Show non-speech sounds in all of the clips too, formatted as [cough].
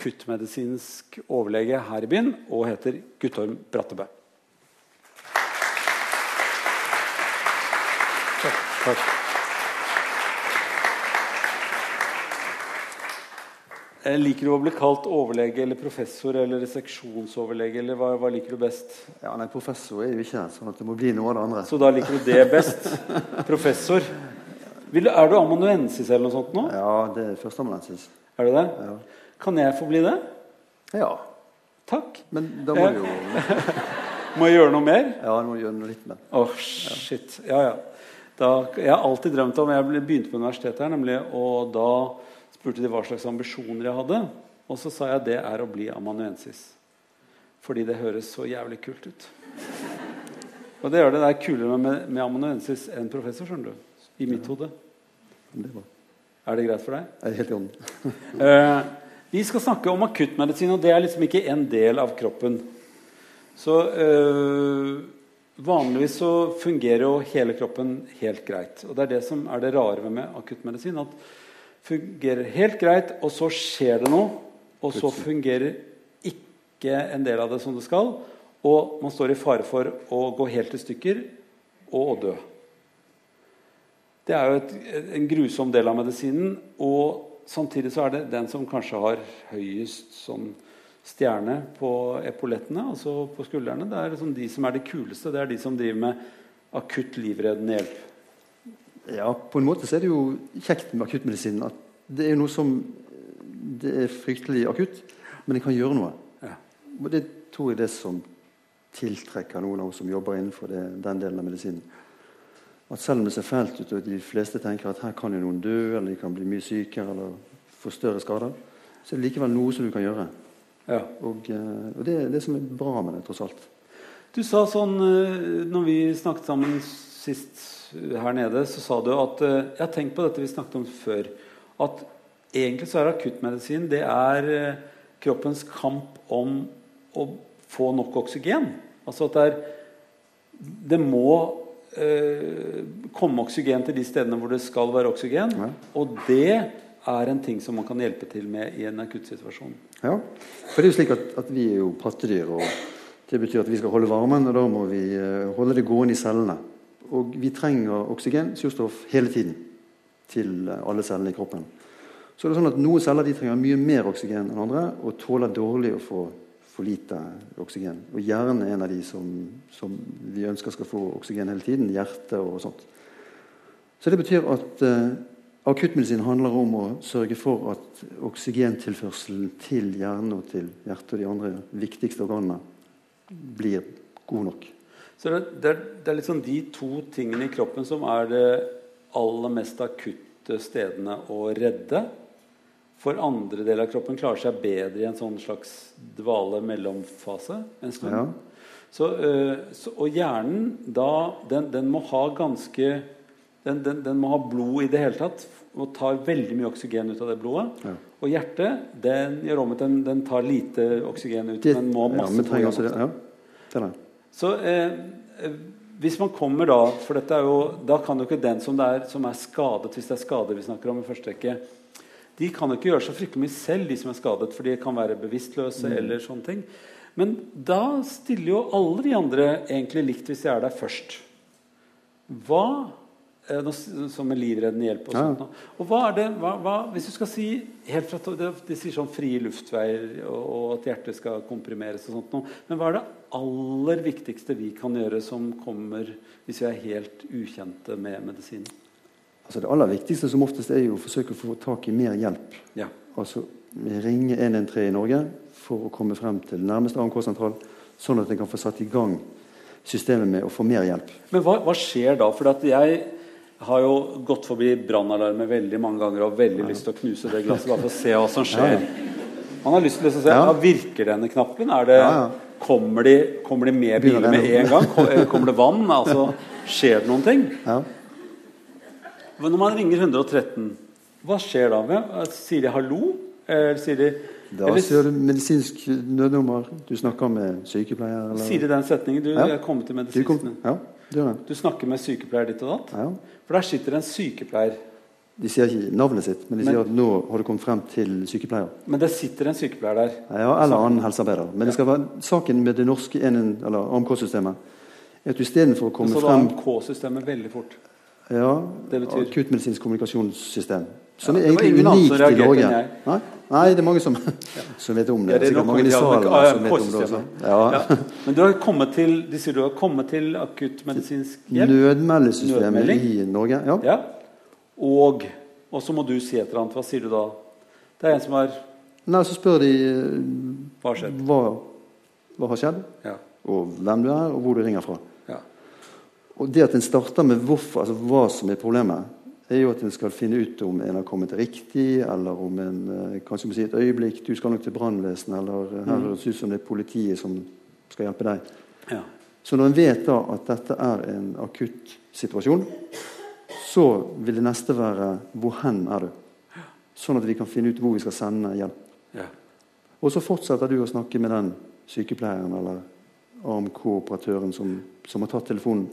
akuttmedisinsk overlege her i byen og heter Guttorm Brattebø. Takk. Takk. Eh, liker du å bli kalt overlege eller professor eller seksjonsoverlege? eller hva, hva liker du best? Ja, nei, Professor er jo ikke sånn at det må bli noe av det andre. Så da liker du det best? [laughs] Professor. Vil, er du amanuensis eller noe sånt nå? Ja, det er førsteamanuensis. Er du det? Ja. Kan jeg få bli det? ja. Takk. Men da må Eh. du jo [laughs] Må jeg gjøre noe mer? Ja, du må gjøre noe litt mer. Åh, shit. Ja, ja. Da, jeg har alltid drømt om Jeg begynte på universitetet her, nemlig, og da spurte de hva slags ambisjoner jeg hadde. Og så sa jeg det er å bli amanuensis. Fordi det høres så jævlig kult ut. Og det gjør det. Det er kulere med, med amanuensis enn professor, skjønner du. I mitt hode. Det var Er det greit for deg? er helt i orden. Vi skal snakke om akuttmedisin, og det er liksom ikke en del av kroppen. Så øh, vanligvis så fungerer jo hele kroppen helt greit. Og det er det som er det rare med akuttmedisin. At fungerer helt greit, og så skjer det noe, og så fungerer ikke en del av det som det skal, og man står i fare for å gå helt i stykker og å dø. Det er jo et, en grusom del av medisinen. Og samtidig så er det den som kanskje har høyest sånn stjerne på epaulettene, altså på skuldrene. Det er liksom de som er de kuleste. Det er de som driver med akutt livreddende hjelp. Ja, på en måte så er det jo kjekt med akuttmedisin at det er noe som Det er fryktelig akutt, men det kan gjøre noe. Ja. Og det tror jeg det som tiltrekker noen av oss som jobber innenfor det, den delen av medisinen. At selv om det ser fælt ut, og de fleste tenker at her kan jo noen dø, eller de kan bli mye sykere eller få større skader, så er det likevel noe som du kan gjøre. Ja. Og, eh, og det er det som er bra med det, tross alt. Du sa sånn eh, når vi snakket sammen sist her nede, så sa du at eh, Jeg har tenkt på dette vi snakket om før. At egentlig så er akuttmedisin det er eh, kroppens kamp om å få nok oksygen. Altså at det er Det må eh, komme oksygen til de stedene hvor det skal være oksygen. Ja. Og det er en ting som man kan hjelpe til med i en akuttsituasjon. Ja, for det er jo slik at, at vi er jo pattedyr, og det betyr at vi skal holde varmen, og da må vi eh, holde det gående i cellene. Og vi trenger oksygen, surstoff, hele tiden til eh, alle cellene i kroppen. Så det er sånn at Noen celler de trenger mye mer oksygen enn andre og tåler dårlig å få for lite oksygen. Og Hjernen er en av de som, som vi ønsker skal få oksygen hele tiden. Hjertet og sånt. Så det betyr at eh, akuttmedisin handler om å sørge for at oksygentilførselen til hjernen og til hjertet og de andre viktigste organene blir god nok. Så det, det, det er liksom de to tingene i kroppen som er det aller mest akutte stedene å redde. For andre deler av kroppen klarer seg bedre i en sånn slags dvale-mellomfase en stund. Ja. Så, øh, så, og hjernen da, den, den må ha ganske den, den, den må ha blod i det hele tatt og tar veldig mye oksygen ut av det blodet. Ja. Og hjertet den gjør om at den, tar lite oksygen ut, Det, men må ha ja, masse men trenger også. Ja, det det. Så eh, eh, hvis man kommer da For dette er jo, da kan jo ikke den som, er, som er skadet, hvis det er skader vi snakker om i første rekke De kan jo ikke gjøre så fryktelig mye selv, de som er skadet, for de kan være bevisstløse eller sånne ting. Men da stiller jo alle de andre egentlig likt hvis de er der først. Hva eh, Som med livreddende hjelp og sånt. nå. Og hva er det, hva, hva, Hvis du skal si helt fra, De sier sånn frie luftveier og, og at hjertet skal komprimeres og sånt noe. Men hva er det aller viktigste vi kan gjøre som kommer hvis vi er helt ukjente med medisin? Altså det aller viktigste som oftest er jo å forsøke å få tak i mer hjelp. Ja. Altså ringe 113 i Norge for å komme frem til nærmeste AMK-sentral, sånn at en kan få satt i gang systemet med å få mer hjelp. Men hva, hva skjer da? For jeg har jo gått forbi brannalarmer veldig mange ganger og veldig lyst til å knuse det glasset bare for å se hva som skjer. Man har lyst til å se Ja. ja. Virker denne knappen? Det, Ja, ja. Kommer, de, kommer de med biler med en gang? Kommer det vann? Altså, skjer det noen ting? Ja. Når man ringer 113, hva skjer da? med? Sier de hallo? Eller sier de Da eller sier du medisinsk nødnummer. Du snakker med sykepleier. Eller? sier de den setningen? Du Ja. er kommet til Du kom- Ja, det det. Du snakker med sykepleier ditt og datt? Ja. For der sitter en sykepleier De sier ikke navnet sitt, men de Men- sier at nå har du kommet frem til sykepleier. Men det sitter en sykepleier der. Ja, eller annen helsearbeider. Men det skal være saken med det norske AMK-systemet er at du istedenfor å komme frem Så da frem AMK-systemet veldig fort. Ja, Akuttmedisinsk kommunikasjonssystem. Som Ja, er egentlig unikt i Norge. Nei? Nei, det er mange som, som vet om det. Ja, det er Sikkert mange i salen AMK som vet om det også. Ja. Ja. Men du har kommet til, de sier du har kommet til akuttmedisinsk hjelp? Nødmeldesystemet i Norge. Ja. Ja. Og, og så må du si et eller annet. Hva sier du da? Det er en som har Nei, så spør de Hva hva, hva har skjedd, Ja. og hvem du er, og hvor du ringer fra. Og det at en starter med hvorfor, altså hva som er problemet, er jo at en skal finne ut om en har kommet riktig, eller om en eh, kanskje må si et øyeblikk Du skal nok til brannvesenet, eller eh, her høres det ut som det er politiet som skal hjelpe deg. ja. Så når en vet da at dette er en akutt situasjon, så vil det neste være hvor hen er du? Sånn at vi kan finne ut hvor vi skal sende hjelp. ja. Og så fortsetter du å snakke med den sykepleieren eller AMK-operatøren som, som har tatt telefonen.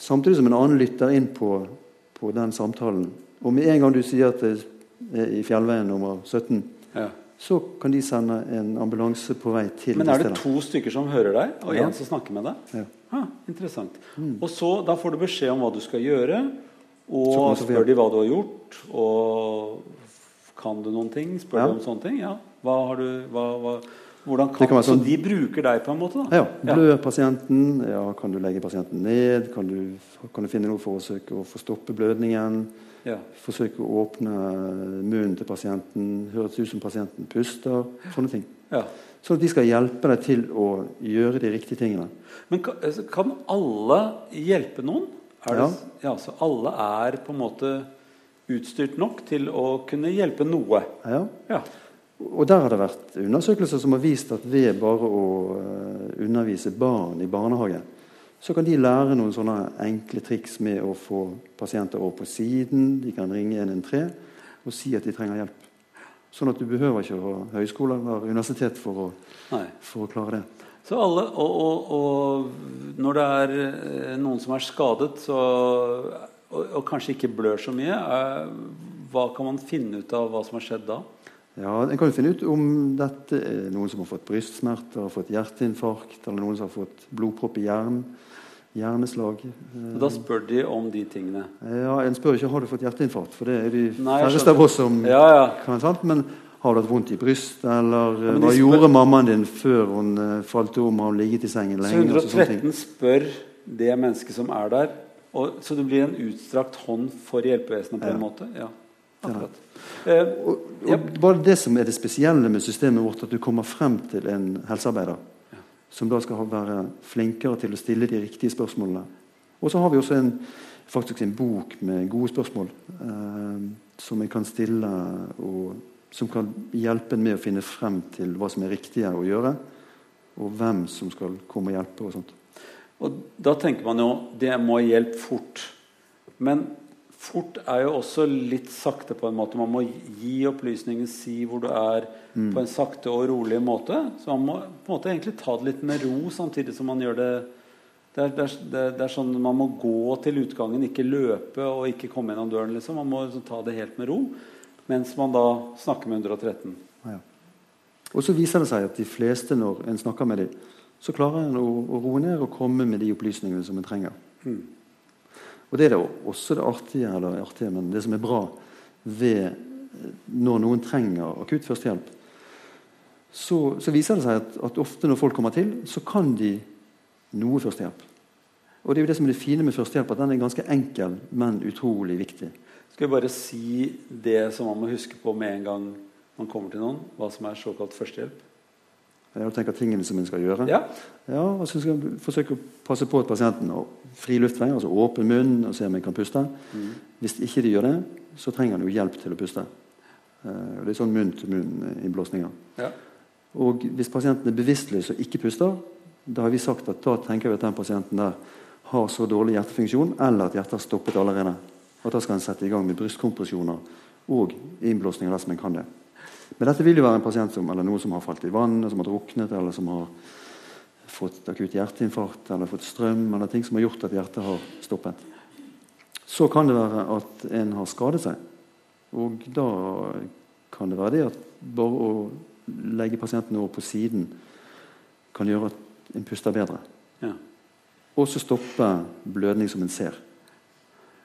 Samtidig som en annen lytter inn på, på den samtalen. Og med en gang du sier at det er i Fjellveien nummer 17, ja. så kan de sende en ambulanse på vei til Men er det to stykker som hører deg, og Ja. en som snakker med deg? Ja. Ha, interessant. Og så, Da får du beskjed om hva du skal gjøre, og spør de hva du har gjort. Og kan du noen ting? Spør Ja. de om sånne ting? Ja. Hva har du, hva, hva, hvordan kan, kan sånn, Så de bruker deg på en måte? da? Ja, Blør pasienten? Ja, kan du legge pasienten ned? Kan du, kan du finne noe for å søke å få stoppe blødningen? Ja. Forsøke å åpne munnen til pasienten? Høres ut som pasienten puster? Sånne ting. ja. Sånn at de skal hjelpe deg til å gjøre de riktige tingene. Men kan, altså, alle hjelpe noen? Det, ja. Så alle er på en måte utstyrt nok til å kunne hjelpe noe? Ja. Ja. Og der har det vært undersøkelser som har vist at ved bare å eh, undervise barn i barnehage, så kan de lære noen sånne enkle triks med å få pasienter over på siden. De kan ringe 113 og si at de trenger hjelp. Sånn at du behøver ikke å ha høyskole eller universitet for å, for å klare det. Så alle, og, og, og når det er eh, noen som er skadet, så, og, og kanskje ikke blør så mye, er, hva kan man finne ut av hva som har skjedd da? Ja, En kan jo finne ut om dette er noen som har fått brystsmerter, har fått hjerteinfarkt, eller noen som har fått blodpropp i hjernen. Hjerneslag. Og da spør de om de tingene. Ja, En spør ikke har du fått hjerteinfarkt, for det er de færreste av oss som Ja, ja. kan. sant? Men har du hatt vondt i brystet, eller Ja, hva spør- gjorde mammaen din før hun eh, falt om? Har hun ligget i sengen lenge? Så 113 spør det mennesket som er der. Og, så det blir en utstrakt hånd for hjelpevesenet på en måte? Ja, akkurat. Eh, Og, og Bare det som er det spesielle med systemet vårt, at du kommer frem til en helsearbeider som da skal være flinkere til å stille de riktige spørsmålene. Og så har vi også en, faktisk en bok med gode spørsmål eh, som en kan stille, og som kan hjelpe en med å finne frem til hva som er riktig å gjøre, og hvem som skal komme og hjelpe. og sånt. Og da tenker man jo det må hjelpe fort. Men fort er jo også litt sakte på en måte. Man må gi opplysninger, si hvor du er, på en sakte og rolig måte. Så man må på en måte egentlig ta det litt med ro samtidig som man gjør det det det, er, det, er, det er sånn Man må gå til utgangen, ikke løpe og ikke komme gjennom døren. Liksom. Man må liksom ta det helt med ro mens man da snakker med 113. Ja. Og så viser det seg at de fleste, når en snakker med dem, så klarer en å, å roe ned og komme med de opplysningene som en trenger. Mm. Og det er det også det artige, eller artige, men det som er bra ved eh, når noen trenger akutt førstehjelp, så, så viser det seg at, at ofte når folk kommer til, så kan de noe førstehjelp. Og det er jo det som er det fine med førstehjelp, at den er ganske enkel, men utrolig viktig. Skal vi bare si det som man må huske på med en gang man kommer til noen? Hva som er såkalt førstehjelp? Jeg tenker tingene som en skal gjøre. Ja. Ja, og så skal jeg forsøke å passe på at pasienten har fri luftvei, altså åpen munn, og se om en kan puste. Hvis ikke de gjør det, så trenger han jo hjelp til å puste. Uh, Det er sånn munn-til-munn-innblåsninger. ja. Og hvis pasienten er bevisstløs og ikke puster, da har vi sagt at da tenker vi at den pasienten der har så dårlig hjertefunksjon, eller at hjertet har stoppet allerede. At da skal en sette i gang med brystkompresjoner og innblåsninger dersom en kan det. Men dette vil jo være en pasient som, eller noen som har falt i vannet, som har druknet, eller som har fått akutt hjerteinfarkt eller fått strøm, eller ting som har gjort at hjertet har stoppet. Så kan det være at en har skadet seg. Og da kan det være det at bare å legge pasienten over på siden kan gjøre at en puster bedre. Ja. Og så stoppe blødning som en ser.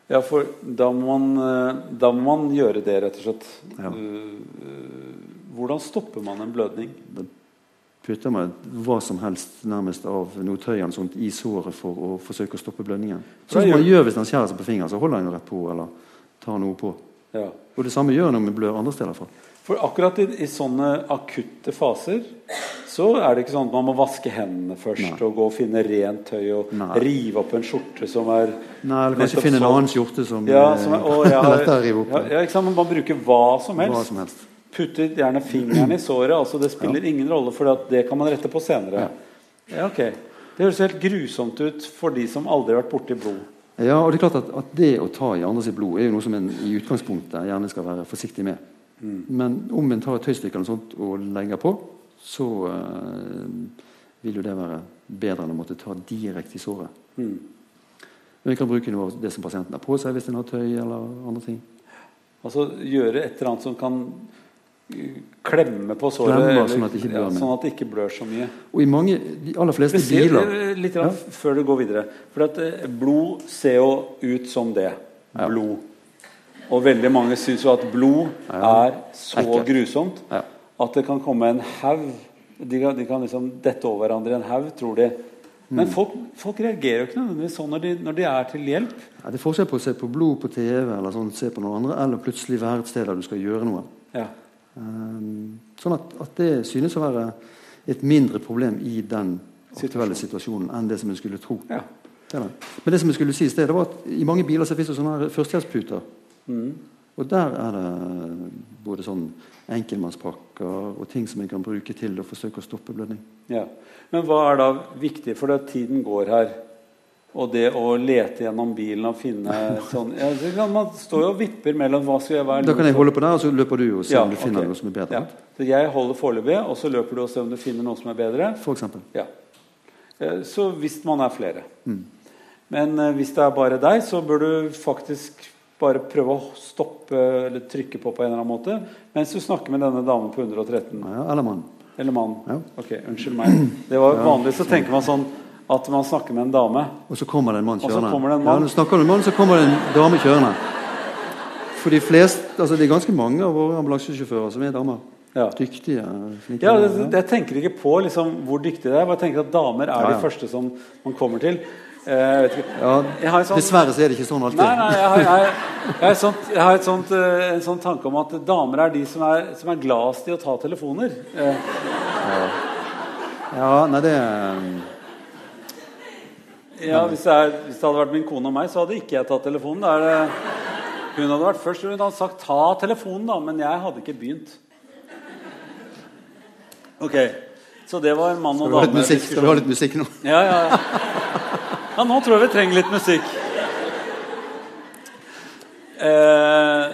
Ja, for da må, man, eh, da må man gjøre det, rett og slett. Ja. Eh, eh, hvordan stopper man en blødning? Da putter man hva som helst nærmest av noe tøy eller sånt i såret for å forsøke å stoppe blødningen. Sånn som man gjør- hvis man skjærer seg på fingeren, så holder en rett på eller tar noe på. Ja. Og det samme gjør man når man blør andre steder fra. For akkurat i, i sånne akutte faser så er det ikke sånn at man må vaske hendene først Nei. og gå og finne rent tøy og Nei. rive opp en skjorte som er Nei, eller kanskje finne en sånn. annen skjorte som, Ja, eh, som er, og, ja, lettere å rive opp. ja, ja, Man bruker hva som helst. Hva som helst. Putter gjerne fingeren i såret. altså Det spiller ingen rolle, for det kan man rette på senere. Ja, ok. Det høres helt grusomt ut for de som aldri har vært borti blod. Ja, og det er klart at, at det å ta i andre sitt blod er jo noe som en i utgangspunktet gjerne skal være forsiktig med. Mm. Men om en tar et tøystykke eller sånt og legger på, så eh, vil jo det være bedre enn å måtte ta direkte i såret. Mm. Men vi kan bruke noe av det som pasienten har på seg hvis en har tøy eller andre ting. Altså gjøre et eller annet som kan uh, klemme på såret. Klemmer, sånn at det ikke blør ja, sånn at det ikke blør så mye. Og i mange, de aller fleste Men biler eh, litt ja. før du går videre. For at eh, blod ser jo ut som det. Ja. Blod. Og veldig mange syns jo at blod Ja. er så grusomt Ja. At det kan komme en haug de, kan- de kan liksom dette over hverandre i en haug, tror de. Mm. Men folk, folk reagerer jo ikke nødvendigvis sånn når de, når de er til hjelp. ja, Det er forskjell på å se på blod på TV eller sånn, se på noen andre, eller plutselig være et sted der du skal gjøre noe. Ja. Um, sånn at, at det synes å være et mindre problem i den aktuelle situasjonen enn det som en skulle tro. ja. Det. Men det som jeg skulle si i sted, det var at i mange biler så fins det sånne førstehjelpsputer. Mm. Og der er det både sånn enkeltmannspakker og ting som en kan bruke til å forsøke å stoppe blødning. Ja. Men hva er da viktig, for at tiden går her, og det å lete gjennom bilen og finne [laughs] sånn ja, det kan, Man står jo og vipper mellom hva skal jeg være Da kan jeg holde på der, og så løper du og ser om du finner okay. noe som er bedre. Ja. Så jeg holder foreløpig, og så løper du og ser om du finner noe som er bedre. For eksempel. Ja. Eh, Så hvis man er flere. Mm. Men eh, hvis det er bare deg, så bør du faktisk bare prøve å stoppe eller trykke på på en eller annen måte mens du snakker med denne damen på 113. Ja, eller mann. Eller mann. Ja. Ok, unnskyld meg. Det var vanlig, så tenker man sånn at man snakker med en dame. Og så kommer det en mann kjørende. en Ja, når du snakker med en mann, så kommer det en dame kjørende. For de fleste, altså Det er ganske mange av våre ambulansesjåfører som er damer. Ja. Dyktige. Ja, det, det, Jeg tenker ikke på liksom, hvor dyktig det er. Jeg tenker at damer er Ja, ja. de første som man kommer til. Eh, jeg sånn- Dessverre så er det ikke sånn alltid. Nei, nei, jeg har, jeg, jeg har, sånt, jeg har sånt, eh, en sånn tanke om at damer er de som er, som er gladest i å ta telefoner. Ja, Ja, nei, det ja, hvis, det er, hvis det hadde vært min kone og meg, så hadde ikke jeg tatt telefonen. Det, hun hadde vært først, hun hadde sagt 'ta telefonen', da, men jeg hadde ikke begynt. Ok, så det var mann og dame. skal vi ha litt musikk nå? Ja, ja, ja. Ja, nå tror jeg vi trenger litt musikk. Eh,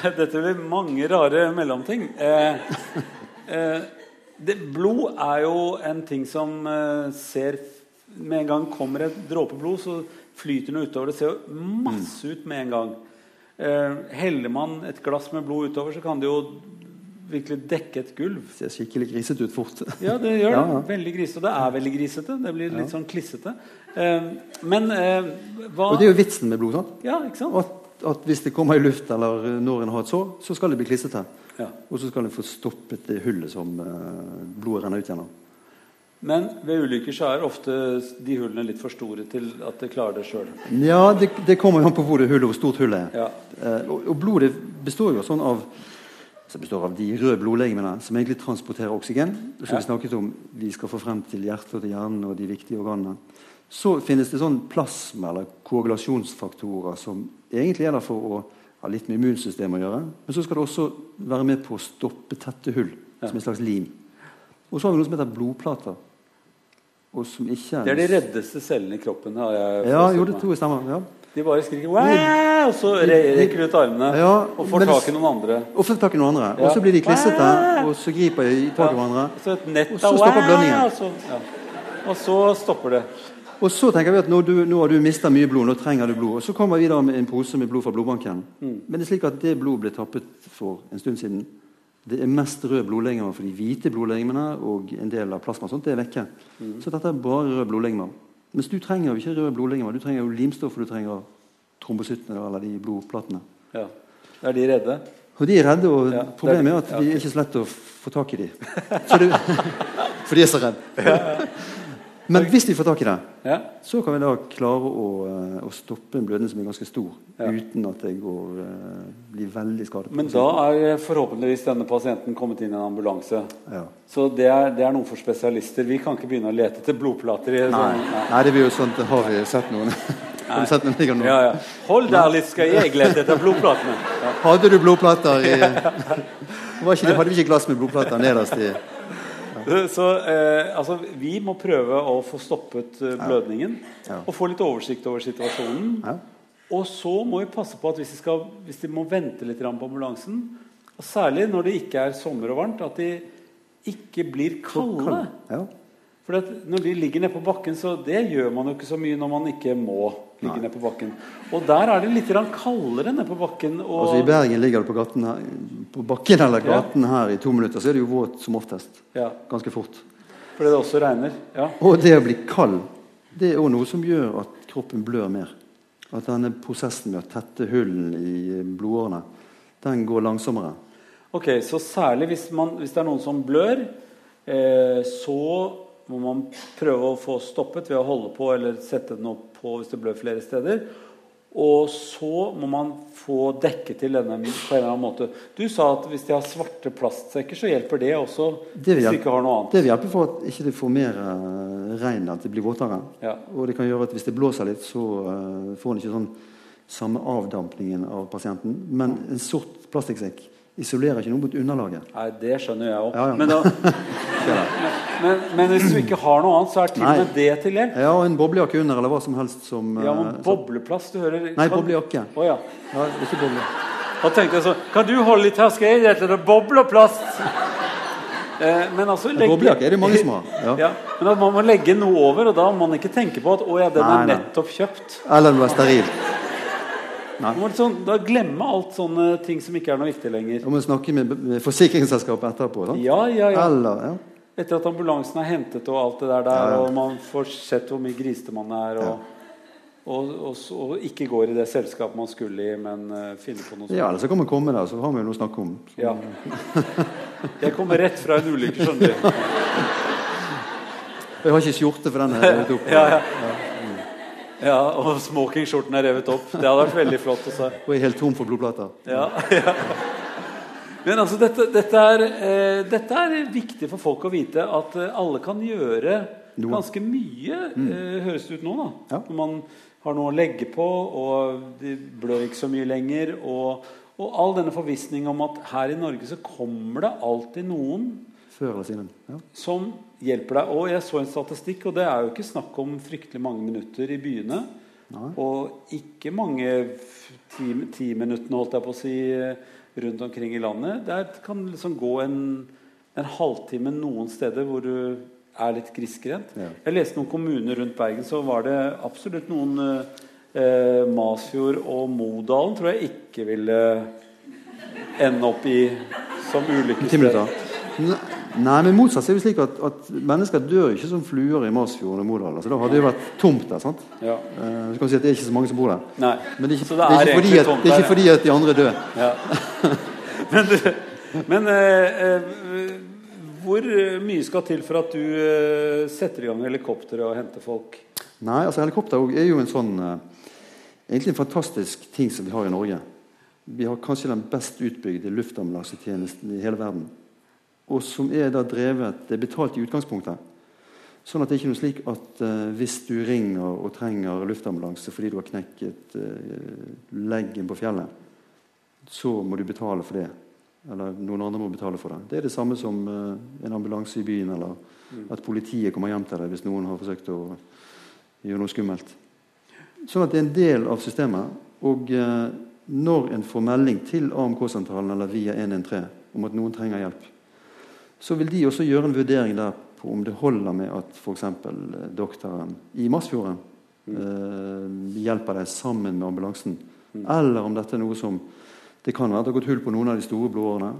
[laughs] dette blir mange rare mellomting. Eh, eh, det, blod er jo en ting som eh, ser Med en gang kommer et dråpe blod, så flyter den utover. Det ser jo masse ut med en gang. Eh, heller man et glass med blod utover, så kan det jo virkelig dekke et gulv. Det ser skikkelig grisete ut fort. [laughs] Ja, det gjør det. Ja, ja. Veldig grisete. Og det er veldig grisete. Det blir litt sånn klissete. Eh, men eh, hva Og det er jo vitsen med blod. sant? Ja, ikke sant? At, at hvis det kommer i luft eller når en har et sår, så skal det bli klissete. Ja. Og så skal en få stoppet det hullet som eh, blodet renner ut gjennom. Men ved ulykker så er ofte de hullene litt for store til at det klarer det sjøl. Ja, det, det kommer jo an på hvor det hullet, hvor stort hullet er. Ja. Eh, og, og blodet består jo sånn av så består av de røde blodlegemene som egentlig transporterer oksygen. Som vi snakket om vi skal få frem til hjertet og til hjernen og de viktige organene. Så finnes det sånn plasma- eller koagulasjonsfaktorer som egentlig er der for å ha litt med immunsystemet å gjøre. Men så skal det også være med på å stoppe tette hull, som en slags lim. Og så har vi noe som heter blodplater. Som ikke Det er de reddeste cellene i kroppen. Har jeg Ja, jo, det tror jeg stemmer. Ja. De bare skriker Wah! og så re- rekker de ut armene Ja, og får tak i noen andre. Og får tak i noen andre. Og så blir de klissete, og så griper de tak i hverandre. Så et nett Og så stopper blødningen. Og så, og så stopper det. Og så tenker vi at nå, du, nå har du mista mye blod, nå trenger du blod. Og så kommer vi da med en pose med blod fra blodbanken. Mm. Men det er slik at det blodet ble tappet for en stund siden. Det er mest røde blodlegemer for de hvite blodlegemene, og en del av plasma. Sånt, det er vekke. Mm. Så dette er bare røde blodlegemer. Mens du trenger jo ikke røde blodlegemer. Du trenger jo limstoffer, du trenger trombosyttene eller de blodplatene. Ja. Er de redde? Og de er redde, og Ja, problemet er at at de er ikke så lett å få tak i de. [laughs] For de er så redde. Men hvis vi får tak i det, Ja. så kan vi da klare å, eh, å stoppe en blødning som er ganske stor, Ja. uten at det går, eh, blir veldig skadet. Men da er forhåpentligvis denne pasienten kommet inn i en ambulanse. ja. Så det er, det er noe for spesialister. Vi kan ikke begynne å lete etter blodplater. i Nei. sånn, Nei, det blir jo sånn Har vi sett noen? [laughs] Har du sett noen ligger nå? Ja, ja. Hold der litt, skal jeg lete etter blodplatene. Ja. [laughs] Hadde du blodplater i [laughs] ikke, Hadde vi ikke glass med blodplater nederst i Så eh, altså, vi må prøve å få stoppet eh, blødningen Ja. og få litt oversikt over situasjonen. Ja. Og så må vi passe på at hvis de, skal, hvis de må vente litt på ambulansen, og særlig når det ikke er sommer og varmt, at de ikke blir kalde. Ja. For at når de ligger nede på bakken, så det gjør man jo ikke så mye når man ikke må ligge nede på bakken. Og der er det litt kaldere nede på bakken. Og, Altså I Bergen ligger du på, gaten her, på bakken eller Ja. gaten her i to minutter, så er det jo våt som oftest. ja, Ganske fort. fordi det også regner. Ja. Og det å bli kald, det er òg noe som gjør at kroppen blør mer. At denne prosessen med å tette hullene i blodårene, den går langsommere. Ok, Så særlig hvis, man, hvis det er noen som blør, eh, så må man prøve å få stoppet ved å holde på eller sette den opp på hvis det blør flere steder. Og så må man få dekket til denne på en eller annen måte. Du sa at hvis de har svarte plastsekker, så hjelper det også. Det vil hvis de ikke har noe annet. Det vil hjelpe for at ikke det får mer eh, regn, at det blir våtere. Ja. Og det kan gjøre at hvis det blåser litt, så eh, får en ikke sånn samme avdampningen av pasienten. Men en sort plastikksekk isolerer ikke noe mot underlaget. Nei, det skjønner jeg òg. Ja, ja. Men, da, [laughs] [laughs] men, men hvis du ikke har noe annet, så er til og med det til hjelp. Ja, og en boblejakke under, eller hva som helst som Ja, men bobleplass, Bobleplast, du hører Nei, boblejakke. Å, ja. Ja, ikke boble. Da tenkte jeg sånn Kan du holde litt her, skal jeg gjette det bobleplast? Eh, men altså legge- Boblejakke er det mange som har. Ja. Ja, men at man må legge noe over, og da må man ikke tenke på at å ja, den Nei, er nettopp kjøpt. Eller den var steril. [laughs] Man må liksom, da glemme alt sånne ting som ikke er noe viktig lenger. Da må snakke med, med forsikringsselskapet etterpå. Sant? Ja, ja, ja. Eller, ja. Etter at ambulansen er hentet og alt det der, der og man får sett hvor mye grisete man er, og, og, og, og ikke går i det selskapet man skulle i, men uh, finner på noe sånt. ja, eller så kan man komme der, så har vi jo noe å snakke om. Så, Ja. [laughs] Jeg kommer rett fra en ulykke, skjønner du. [laughs] Jeg har ikke skjorte for den. er revet opp. Ja, ja. ja, og smokingskjorten er revet opp. Det hadde vært veldig flott Også. Og jeg er helt tom for blodplater. Ja, [laughs] ja. Men altså, dette, dette, er, eh, dette er viktig for folk å vite at eh, alle kan gjøre ganske mye, eh, høres det ut nå. da. Ja. Når man har noe å legge på, og de blør ikke så mye lenger. Og, og all denne forvissning om at her i Norge så kommer det alltid noen. Ja. som hjelper deg. Og jeg så en statistikk, og det er jo ikke snakk om fryktelig mange minutter i byene. Nei. Og ikke mange ti, ti minuttene, holdt jeg på å si, rundt omkring i landet. Der kan det liksom gå en, en halvtime noen steder hvor du er litt grisgrendt. Ja. Jeg leste noen kommuner rundt Bergen, så var det absolutt noen eh, Masfjord og Modalen tror jeg ikke ville ende opp i som ulykkessted. Nei, men motsatt er det slik at, at mennesker dør ikke som fluer i Masfjorden og Modal. Altså, da hadde det vært tomt der. sant? Ja. Uh, så kan du si at det er ikke så mange som bor der. Nei. Men det er ikke, Så det er ikke, fordi, at, det er ikke fordi at de andre dør. Ja. [laughs] Men, men uh, uh, hvor mye skal til for at du eh, setter i gang helikopter og henter folk? Nei, altså helikopter er jo en sånn eh, Egentlig en fantastisk ting som vi har i Norge. Vi har kanskje den best utbygde luftambulansetjenesten i hele verden. Og som er da drevet Det er betalt i utgangspunktet. Sånn at det er ikke noe slik at eh, hvis du ringer og trenger luftambulanse fordi du har knekket eh, leggen på fjellet, så må du betale for det. Eller noen andre må betale for det. Det er det samme som eh, en ambulanse i byen, eller at politiet kommer hjem til deg hvis noen har forsøkt å gjøre noe skummelt. Sånn at det er en del av systemet. Og eh, når en får melding til AMK-sentralen eller via 113 om at noen trenger hjelp, så vil de også gjøre en vurdering der på om det holder med at f.eks. doktoren i Masfjorden eh, hjelper deg sammen med ambulansen, eller om dette er noe som Det kan være at det har gått hull på noen av de store blodårene,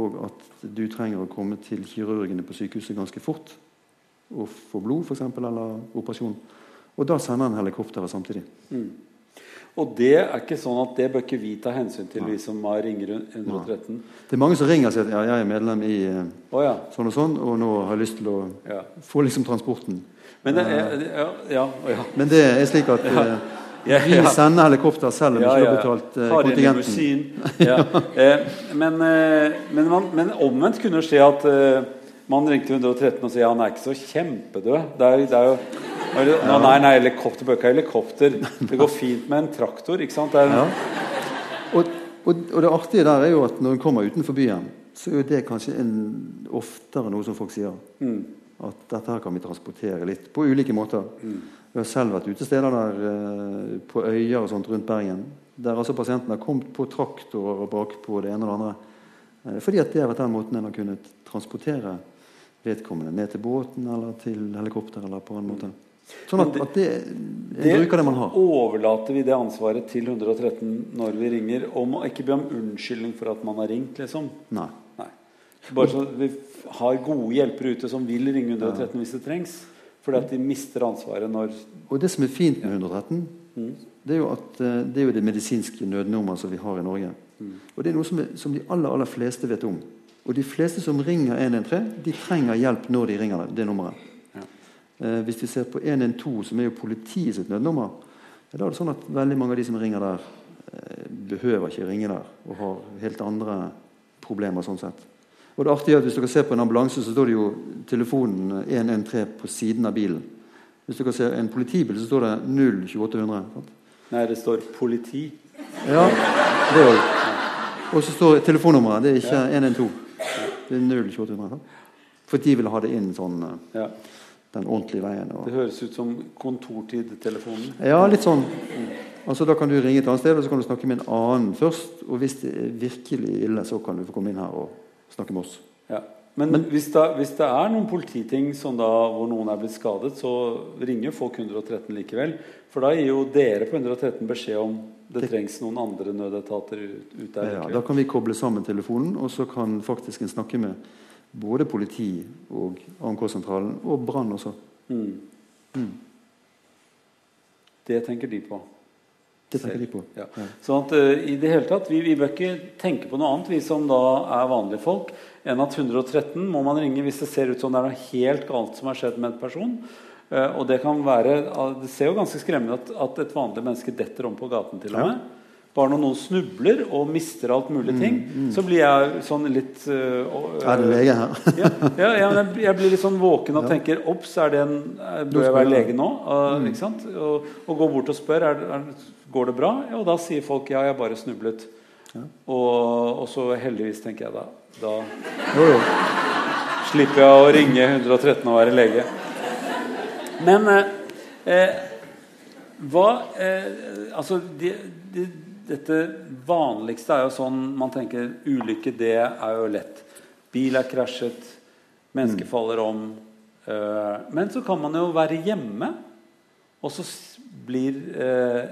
og at du trenger å komme til kirurgene på sykehuset ganske fort og få blod, f.eks., eller operasjon. Og da sender han helikopteret samtidig. Og det er ikke sånn at det bør ikke vi ta hensyn til, vi som har ringer 113. Det er mange som ringer og sier at ja, jeg er medlem i oh, ja. sånn og sånn, og nå har jeg lyst til å ja. få liksom transporten. Men det er, ja, ja, ja. Men det er slik at [laughs] eh, Ja, vi sender helikopter selv om vi Ja, ikke ja. har betalt eh, kontingenten. [laughs] Ja. Eh, men, eh, men, man, men omvendt kunne det skje at eh, man ringte 113 og sier han er ikke så kjempedød. Det er, det er jo eller, Nei, nei, helikopter bør ikke ha helikopter. Det går fint med en traktor. ikke sant? Det er, Ja. Og, og, og det artige der er jo at når en kommer utenfor byen, så er jo det kanskje en, oftere noe som folk sier. Mm. At dette her kan vi transportere litt på ulike måter. Vi har selv vært utesteder der eh, på øyer og sånt rundt Bergen. Der altså pasienten har kommet på traktorer og bakpå det ene og det andre. Eh, fordi at det har vært den måten en har kunnet transportere vedkommende ned til båten eller til helikopter eller på en måte. Sånn at, det- at det, en bruker det man har. Overlater vi det ansvaret til 113 når vi ringer, og å ikke be om unnskyldning for at man har ringt, liksom? Nei. Nei. Bare så vi har gode hjelpere ute som vil ringe 113 hvis det trengs. Fordi at de mister ansvaret når Og det som er fint med 113, Mm. det er jo at eh, det er jo det medisinske nødnummeret som vi har i Norge. Mm. Og det er noe som, er, som de aller, aller fleste vet om. Og de fleste som ringer 113, de trenger hjelp når de ringer det, det nummeret. Eh, hvis vi ser på 112, som er jo politiet sitt nødnummer, da er det sånn at veldig mange av de som ringer der, eh, behøver ikke ringe der og har helt andre problemer sånn sett. Og det artige er at Hvis dere ser på en ambulanse, så står det jo telefonen 113 på siden av bilen. Hvis dere ser en politibil, så står det 02800. Sant? Nei, det står politi. Ja, det òg. Og så står telefonnummeret. Det er ikke 112. Det er 02800. For de vil ha det inn sånn eh, Ja. Den ordentlige veien. Det høres ut som kontortid-telefonen. Ja, litt sånn. Altså Da kan du ringe et annet sted og så kan du snakke med en annen først. Og hvis det er virkelig ille, så kan du få komme inn her og snakke med oss. Ja. Men, hvis, det, hvis det er noen polititing som da, hvor noen er blitt skadet, så ringer folk 113 likevel. For da gir jo dere på 113 beskjed om det, Det- trengs noen andre nødetater ut, ut der. Ja, da kan vi koble sammen telefonen, og så kan faktisk en snakke med både politi og AMK-sentralen, og brann også. Mm. Det tenker de på. Det tenker de på. Ja. Sånn at uh, i det hele tatt, vi, vi bør ikke tenke på noe annet, vi som da er vanlige folk, enn at 113 må man ringe hvis det ser ut som det er noe helt galt som har skjedd med en person. Uh, og det kan være uh, Det ser jo ganske skremmende at, at et vanlig menneske detter om på gaten til og Ja. Bare når noen snubler og mister alt mulig ting, så blir jeg sånn litt eh, Er det lege her? ja, ja, ja, jeg, jeg blir litt sånn våken og tenker Ops, er det en, er- bør jeg være lege nå? Uh, ikke sant? Og, og går bort og spør er, er, går det bra. Ja, og da sier folk ja, jeg bare snublet. Og, og så heldigvis, tenker jeg da. Da Jo, jo. slipper jeg å ringe 113 og være lege. Men eh, eh, hva eh, Altså, de, de, dette vanligste er jo sånn man tenker ulykke, det er jo lett. Bil er krasjet, mennesker faller om. eh, men så kan man jo være hjemme, og så blir eh,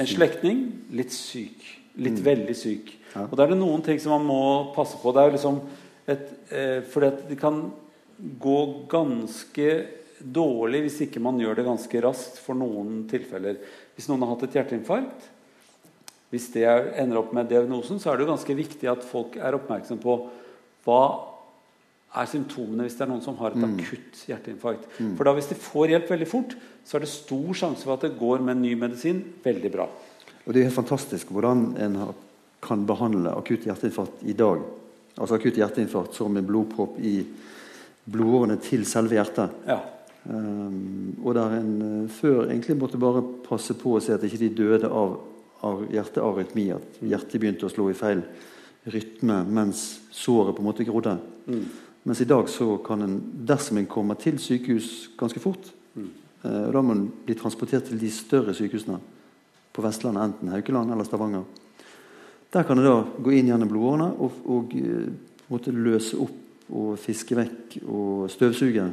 en slektning litt syk. Litt veldig syk. Og da er det noen ting som man må passe på. Det er jo liksom et, eh, fordi det kan gå ganske dårlig hvis ikke man gjør det ganske raskt for noen tilfeller. Hvis noen har hatt et hjerteinfarkt, hvis det er, ender opp med diagnosen, så er det jo ganske viktig at folk er oppmerksom på hva er symptomene hvis det er noen som har et akutt hjerteinfarkt. For da hvis de får hjelp veldig fort, så er det stor sjanse for at det går med en ny medisin veldig bra. Og det er helt fantastisk hvordan en kan behandle akutt hjerteinfarkt i dag. Altså akutt hjerteinfarkt som en blodpropp i blodårene til selve hjertet. Ja. Um, og der en eh, før egentlig måtte bare passe på å se at ikke de døde av, av hjertearytmi, at hjertet begynte å slå i feil rytme mens såret på en måte grodde. Mens i dag så kan en, dersom en kommer til sykehus ganske fort, eh, og da må en bli transportert til de større sykehusene på Vestlandet, enten Haukeland eller Stavanger. Der kan en da gå inn gjennom blodårene og, og eh, måte løse opp og fiske vekk og støvsuge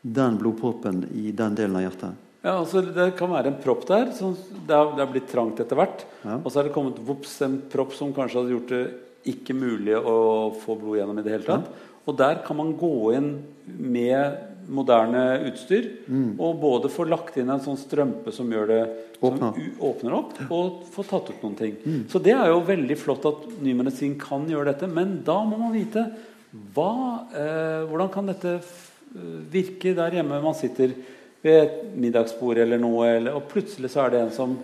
den blodproppen i den delen av hjertet. Ja, altså Det kan være en propp der. Det, har, det har blitt trangt etter hvert. Ja. Og så er det kommet vops, en propp som kanskje hadde gjort det ikke mulig å få blod gjennom i det hele tatt. Og der kan man gå inn med moderne utstyr Mm. og både få lagt inn en sånn strømpe som gjør det som Åpner. Mm. opp, og få tatt ut noen ting. Så det er jo veldig flott at ny medisin kan gjøre dette, men da må man vite hva, eh, hvordan kan dette eh, virke der hjemme man sitter ved et middagsbord eller noe, eller, og plutselig så er det en som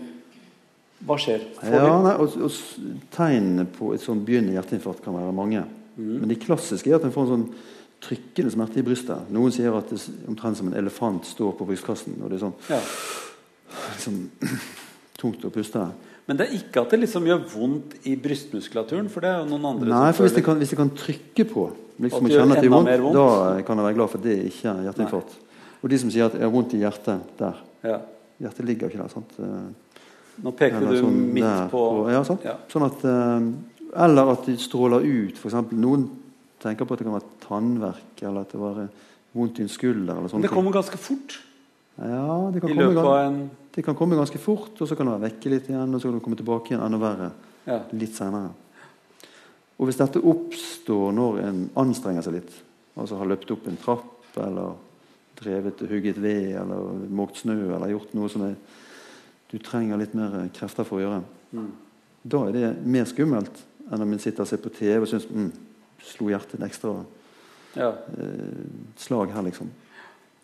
Hva skjer? Får Ja, nei, og, og Tegnene på et sånn begynnende hjerteinfarkt kan være mange. Mm. Men de klassiske er at en får en sånn trykkende smerte i brystet. Noen sier at det er omtrent som en elefant står på brystkassen. og det er sånn ja. [sniffs] liksom, [sniffs] tungt å puste. Men det er ikke at det liksom gjør vondt i brystmuskulaturen, for det er jo noen andre Nei, for hvis føler- kan, hvis det kan trykke på, liksom at det gjør enda vondt, mer vondt. da kan jeg være glad for at det ikke er hjerteinfarkt. Og de som sier at jeg har vondt i hjertet der ja. Hjertet ligger ikke der. sant? Eh, Nå peker Eller du sånn midt der på ja, sant? Ja. Sånn at, eh, eller at de stråler ut. For eksempel, noen tenker på at det kan være tannverk, eller at det var vondt i en skulder. eller sånne det kommer ganske fort Ja, det kan, komme, en det kan komme ganske fort, og så kan det være vekke litt igjen, og så kan det komme tilbake igjen enda verre ja. litt senere. Og hvis dette oppstår når en anstrenger seg litt, altså har løpt opp en trapp, eller drevet og hugget ved, eller måkt snø, eller gjort noe som er, du trenger litt mer krefter for å gjøre, Mm. da er det mer skummelt enn om en sitter og ser på TV og syns mm, slo hjertet en ekstra ja. eh, slag her, liksom.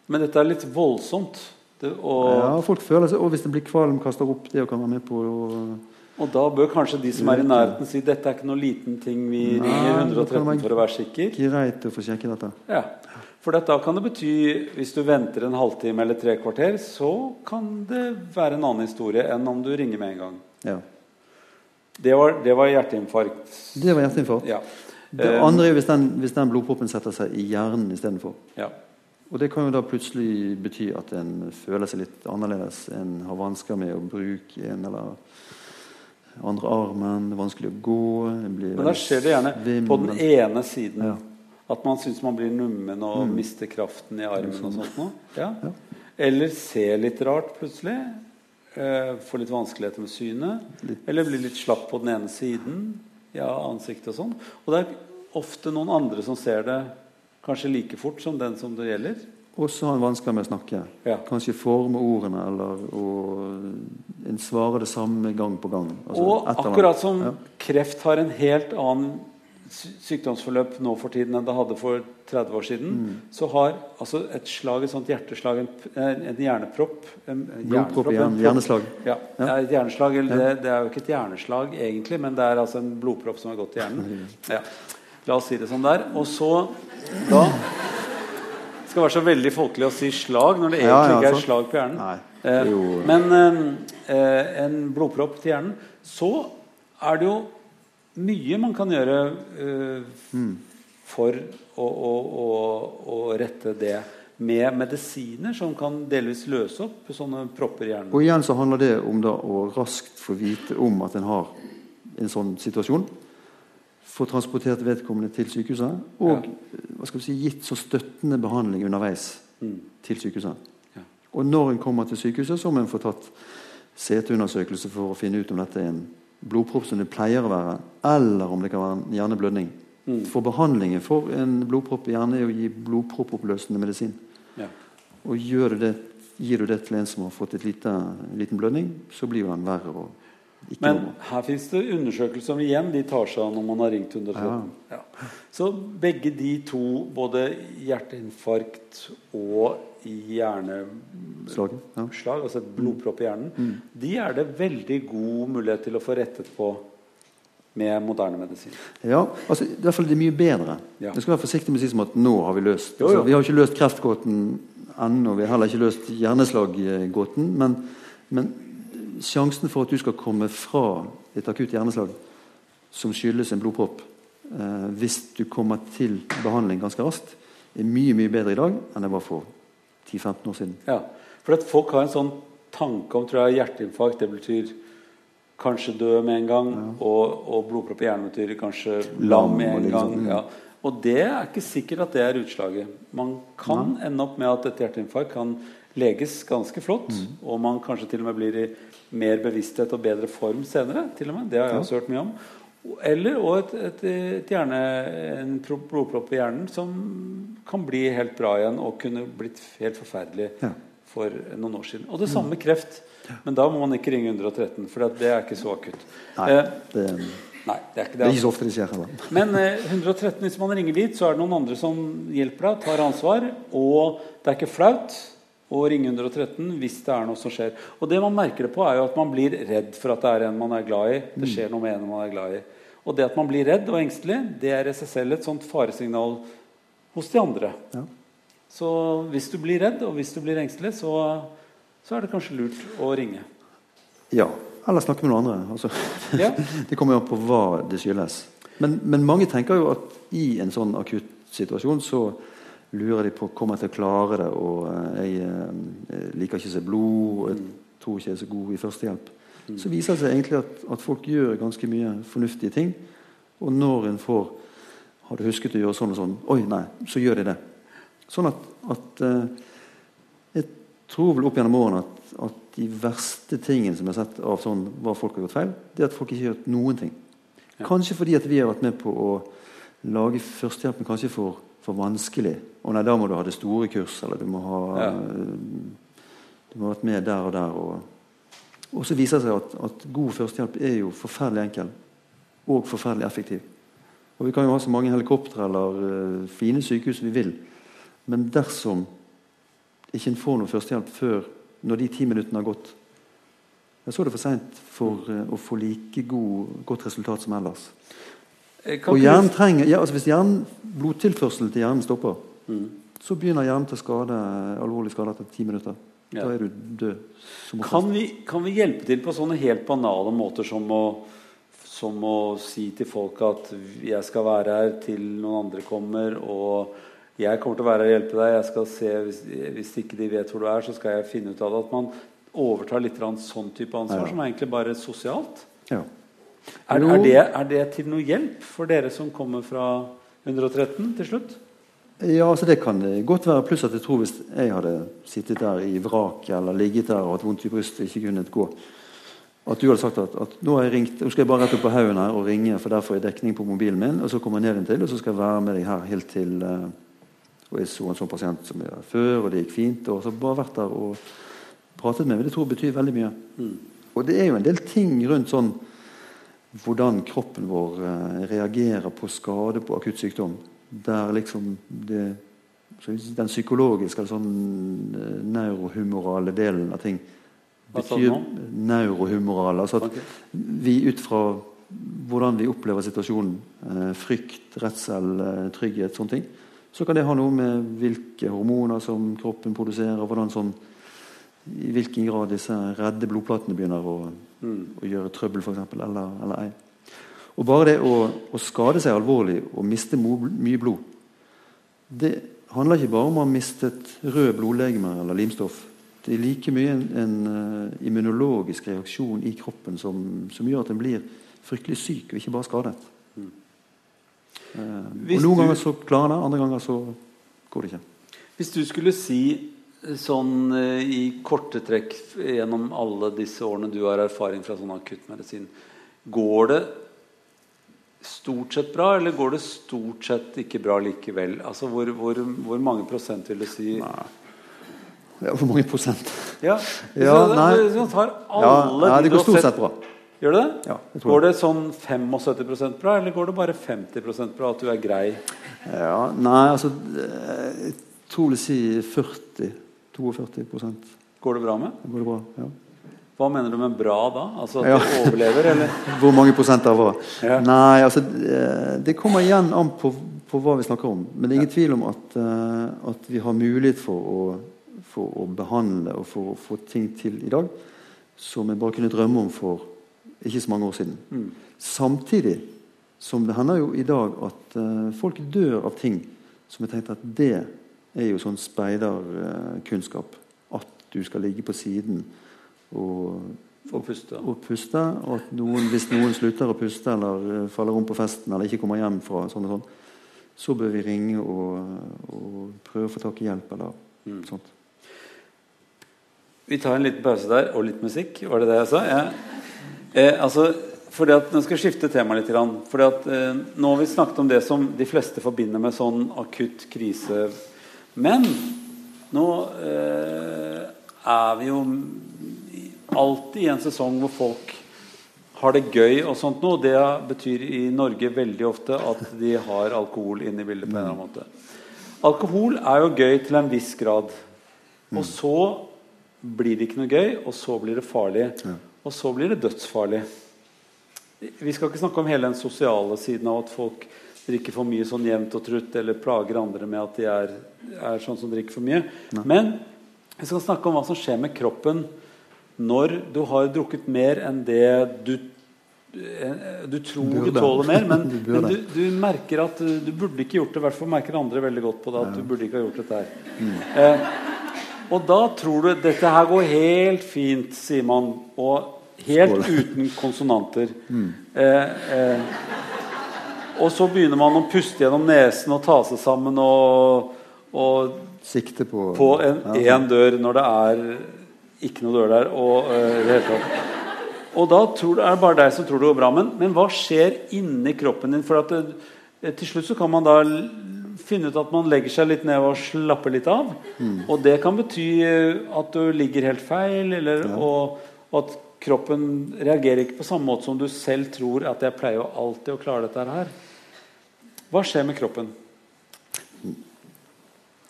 Men dette er litt voldsomt. Det, og, Ja, folk føler seg, og hvis det blir kvalm, kaster opp det og kan være med på og... og da bør kanskje de som er i nærheten, si dette er ikke noe liten ting. Vi ringer 113 for å være sikker. greit å få sjekke dette. Ja. For da kan det bety, hvis du venter en halvtime eller tre kvarter, så kan det være en annen historie enn om du ringer med en gang. Ja. Det var, det var hjerteinfarkt. Det var hjerteinfarkt. Ja. Det Eh, andre er hvis den, hvis den blodproppen setter seg i hjernen istedenfor. ja. Og det kan jo da plutselig bety at en føler seg litt annerledes. En har vansker med å bruke en eller andre armen, det er vanskelig å gå. en blir Men da skjer det gjerne på den ene siden. Ja. At man syns man blir nummen og Mm. mister kraften i armen og sånt noe. Ja. Ja. Eller ser litt rart plutselig. Eh, får litt vanskeligheter med synet. Eller blir litt slapp på den ene siden ja, ansiktet og sånn. Og det er ofte noen andre som ser det kanskje like fort som den som det gjelder. Også har en vansker med å snakke. Ja. Kanskje forme ordene, eller å en svarer det samme gang på gang. Altså, og akkurat som Ja. kreft har en helt annen sykdomsforløp nå for tiden enn det hadde for 30 år siden, Mm. så har altså et slag, et sånt hjerteslag, en, en en hjernepropp en, en Blodpropp hjernepropp, hjerneslag. Ja, Ja. det et hjerneslag. Eller det, det er jo ikke et hjerneslag egentlig, men det er altså en blodpropp som har gått i hjernen. [laughs] Ja. La oss si det sånn der. Og så da skal være så veldig folkelig å si slag når det egentlig ikke er slag på hjernen. Nei, Eh, Men eh, eh, en blodpropp til hjernen Så er det jo mye man kan gjøre uh, Mm. for å, å, å, å rette det med medisiner som kan delvis løse opp sånne propper i hjernen. Og igjen så handler det om da å raskt få vite om at en har en sånn situasjon. Få transportert vedkommende til sykehuset, og hva skal vi si, gitt så støttende behandling underveis Mm. til sykehuset. Ja. Og når en kommer til sykehuset, så må en få tatt CT-undersøkelse for å finne ut om dette er en blodpropp som det pleier å være, eller om det kan være en hjerneblødning. Mm. For behandlingen for en blodpropp i hjernen er å gi blodproppoppløsende medisin. Ja. Og du det, gir du det til en som har fått et lite, en liten blødning, så blir jo den verre. og ikke Men noe. her fins det undersøkelser som igjen de tar seg av når man har ringt 113. Ja. Så begge de to, både hjerteinfarkt og hjerneslag, ja. altså et blodpropp i hjernen, de er det veldig god mulighet til å få rettet på med moderne medisin. Ja, altså, i hvert fall det er mye bedre. Ja. Jeg skal være forsiktig med å si som at nå har vi løst Jo, jo. Altså, Vi har ikke løst kreftgåten ennå. Vi har heller ikke løst hjerneslaggåten. Men, men sjansen for at du skal komme fra et akutt hjerneslag som skyldes en blodpropp, eh, hvis du kommer til behandling ganske raskt, er mye mye bedre i dag enn det var for 10-15 år siden. Ja, for at folk har en sånn tanke om tror jeg, hjerteinfarkt. Det betyr kanskje dø med en gang. Og, og blodpropp i hjernen betyr kanskje lam med en liksom, gang. mm. Ja. Og det er ikke sikkert at det er utslaget. Man kan ende opp med at et hjerteinfarkt kan leges ganske flott, og man kanskje til og med blir i mer bevissthet og bedre form senere. til og med. Det har jeg også hørt mye om. Eller og et, et, hjerne, en pro- blodpropp i hjernen som kan bli helt bra igjen og kunne blitt helt forferdelig Ja. for noen år siden. Og det samme med kreft. Men da må man ikke ringe 113, for det er ikke så akutt. Nei, Eh, det, nei, det er ikke det det. er ikke så ofte det skjer heller. Men eh, 113, hvis man ringer dit, så er det noen andre som hjelper deg, tar ansvar. Og det er ikke flaut å ringe 113 hvis det er noe som skjer. Og det man merker det på, er jo at man blir redd for at det er en man er glad i. Det skjer noe med en man er glad i. Og det at man blir redd og engstelig, det er i seg selv et sånt faresignal hos de andre. Ja. Så hvis du blir redd, og hvis du blir engstelig, så, så er det kanskje lurt å ringe. Ja. Eller snakke med noen andre. Altså, [laughs] Ja. det kommer jo an på hva det skyldes. Men, men mange tenker jo at i en sånn akutt situasjon så lurer de på kommer jeg til å klare det, og eh, jeg eh, liker ikke å se blod, og jeg tror ikke jeg er så god i førstehjelp. Så viser det seg egentlig at, at folk gjør ganske mye fornuftige ting. Og når en får Har du husket å gjøre sånn og sånn? Oi, nei, så gjør de det. Sånn at, at eh, Jeg tror vel opp gjennom årene at, at de verste tingene som jeg har sett av sånn hva folk har gjort feil, det er at folk ikke har gjort noen ting. Kanskje fordi at vi har vært med på å lage førstehjelpen kanskje for, for vanskelig. Og nei, da må du ha det store kurs, eller du må ha Ja. Du må ha vært med der og der. Og, og så viser det seg at, at god førstehjelp er jo forferdelig enkel og forferdelig effektiv. Og Vi kan jo ha så mange helikoptre eller uh, fine sykehus vi vil, men dersom ikke en får noe førstehjelp før når de ti minuttene har gått, jeg så det for seint for uh, å få like god, godt resultat som ellers. Eh, Og hjernen trenger, ja, altså Hvis hjernen, blodtilførselen til hjernen stopper, Mm. så begynner hjernen til skade, alvorlig skade etter ti minutter. Ja. Da er du død. som. Kan vi, kan vi hjelpe til på sånne helt banale måter som å, som å si til folk at jeg skal være her til noen andre kommer, og jeg kommer til å være her og hjelpe deg. Jeg skal se, hvis, hvis ikke de vet hvor du er, så skal jeg finne ut av det. At man overtar litt sånn type ansvar, Ja. som er egentlig bare sosialt. Ja. Er, er, det, er det til noe hjelp for dere som kommer fra 113 til slutt? Ja, altså Det kan det godt være. Pluss at jeg tror hvis jeg hadde sittet der i vraket eller ligget der og hatt vondt i brystet og ikke kunnet gå At du hadde sagt at, at nå har jeg ringt, nå skal jeg bare rett opp på haugen her og ringe, for der får jeg dekning på mobilen min, og så kommer jeg ned inntil til, og så skal jeg være med deg her helt til eh, Og jeg så en sånn pasient som jeg var før, og det gikk fint. Og så bare vært der og pratet med meg. Det tror jeg betyr veldig mye. Og det er jo en del ting rundt sånn hvordan kroppen vår eh, reagerer på skade på akutt sykdom. Der liksom det, den psykologiske sånn neurohumorale delen av ting betyr neurohumorale. Altså at vi ut fra hvordan vi opplever situasjonen, eh, frykt, redsel, trygghet, sånne ting, så kan det ha noe med hvilke hormoner som kroppen produserer, hvordan sånn, i hvilken grad disse redde blodplatene begynner å, å gjøre trøbbel, f.eks., eller, eller ei. Og bare det å, å skade seg alvorlig og miste mye blod, det handler ikke bare om å ha mistet røde blodlegemer eller limstoff. Det er like mye en, en uh, immunologisk reaksjon i kroppen som, som gjør at en blir fryktelig syk, og ikke bare skadet. Mm. Uh, og Noen du- ganger så klarer det, andre ganger så går det ikke. Hvis du skulle si sånn eh, i korte trekk gjennom alle disse årene du har erfaring fra sånn akuttmedisin, går det stort sett bra, eller går det stort sett ikke bra likevel? Altså hvor, hvor, hvor mange prosent vil du si Ja, Hvor mange prosent? Ja, hvis Ja, du- nei. hvis du tar alle ja, nei, det går stort sett- bra. Gjør det det? Ja, jeg tror Går det sånn 75% bra, eller går det bare 50% bra at du er grei? Ja, nei, altså Jeg tror vil si 40 42 prosent. Går det bra med? Går det bra? Ja. Hva mener du med bra da? Altså at Ja. du overlever, eller? [laughs] Hvor mange prosent av hva? Ja. Nei, altså eh, Det kommer igjen an på, på hva vi snakker om. Men det er ingen tvil om at, eh, at vi har mulighet for å, for å behandle og for å få ting til i dag som jeg bare kunne drømme om for ikke så mange år siden. Mm. Samtidig som det hender jo i dag at eh, folk dør av ting som jeg tenkte at det er jo sånn speiderkunnskap. at du skal ligge på siden og og, puste. og puste, og at noen, hvis noen slutter å puste eller eh, faller om på festen eller ikke kommer hjem fra sånn og sånn, så bør vi ringe og, og prøve å få tak i hjelp. eller Mm. sånt. Vi tar en liten pause der, og litt musikk. Var det det jeg sa? Ja. Eh, altså, fordi at, nå skal jeg skifte tema litt. Fordi at, eh, nå har vi snakket om det som de fleste forbinder med sånn akutt krise. Men nå eh, er vi jo alltid i en sesong hvor folk har det gøy og sånt noe. Det betyr i Norge veldig ofte at de har alkohol inne i bildet på en eller annen måte. Alkohol er jo gøy til en viss grad. Og så blir det ikke noe gøy, og så blir det farlig. Og så blir det dødsfarlig. Vi skal ikke snakke om hele den sosiale siden av at folk drikker for mye sånn jevnt og trutt, eller plager andre med at de er, er sånn som drikker for mye. Men vi skal snakke om hva som skjer med kroppen når du har drukket mer enn det du eh, du tror du tåler mer, men, [laughs] Du men du, du merker at du, burde ikke gjort det. I hvert fall merker andre veldig godt på det. at du burde ikke ha gjort dette her. Eh, og da tror du dette her går helt fint, sier man. Og helt Skål. uten konsonanter. Eh, eh, og så begynner man å puste gjennom nesen og ta seg sammen og, og Sikte på på en Ja. én dør når det er ikke noe dør der. Og, uh, og da tror, er det bare deg som tror det går bra. Men, men hva skjer inni kroppen din? For at det, eh, til slutt så kan man da finne ut at man legger seg litt ned og slapper litt av. Og det kan bety eh, at du ligger helt feil, eller, og, og at kroppen reagerer ikke på samme måte som du selv tror at jeg pleier jo alltid å klare dette her. Hva skjer med kroppen?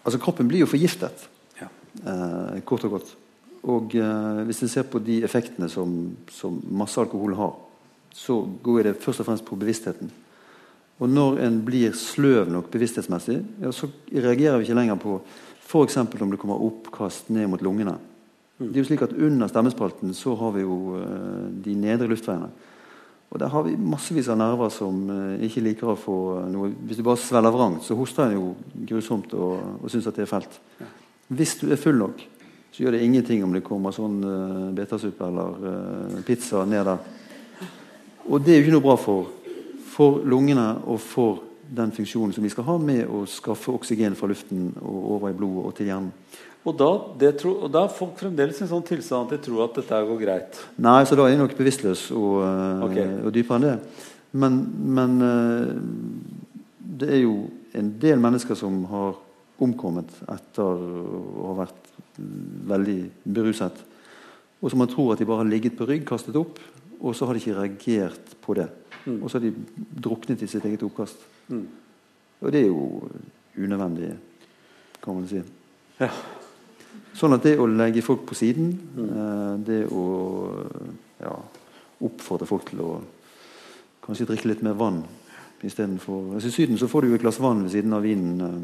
Altså, kroppen blir jo forgiftet, Ja. eh, kort og godt. Og eh, hvis en ser på de effektene som, som masse alkohol har, så går det først og fremst på bevisstheten. Og når en blir sløv nok bevissthetsmessig, ja, så reagerer vi ikke lenger på f.eks. om det kommer oppkast ned mot lungene. Det er jo slik at Under stemmespalten så har vi jo eh, de nedre luftveiene. Og Der har vi massevis av nerver som eh, ikke liker å få noe Hvis du bare svelger vrangt, så hoster en jo grusomt og, og syns at det er fælt. Hvis du er full nok, så gjør det ingenting om det kommer sånn uh, betasuppe eller uh, pizza ned der. Og det er jo ikke noe bra for, for lungene og for den funksjonen som vi skal ha med å skaffe oksygen fra luften og over i blodet og til hjernen. Og da, det tro, og da er folk fremdeles i en sånn tilstand at de tror at dette går greit. Nei, så da er jeg nok bevisstløs og, okay. Og dypere enn det. Men, men eh, det er jo en del mennesker som har omkommet etter å ha vært veldig beruset. Og som man tror at de bare har ligget på rygg, kastet opp, og så har de ikke reagert på det. Og så har de druknet i sitt eget oppkast. Mm. Og det er jo unødvendig, kan man si. Ja. Sånn at det å legge folk på siden, Mm. eh, det å ja, oppfordre folk til å kanskje drikke litt mer vann istedenfor altså I Syden så får du jo et glass vann ved siden av vinen eh,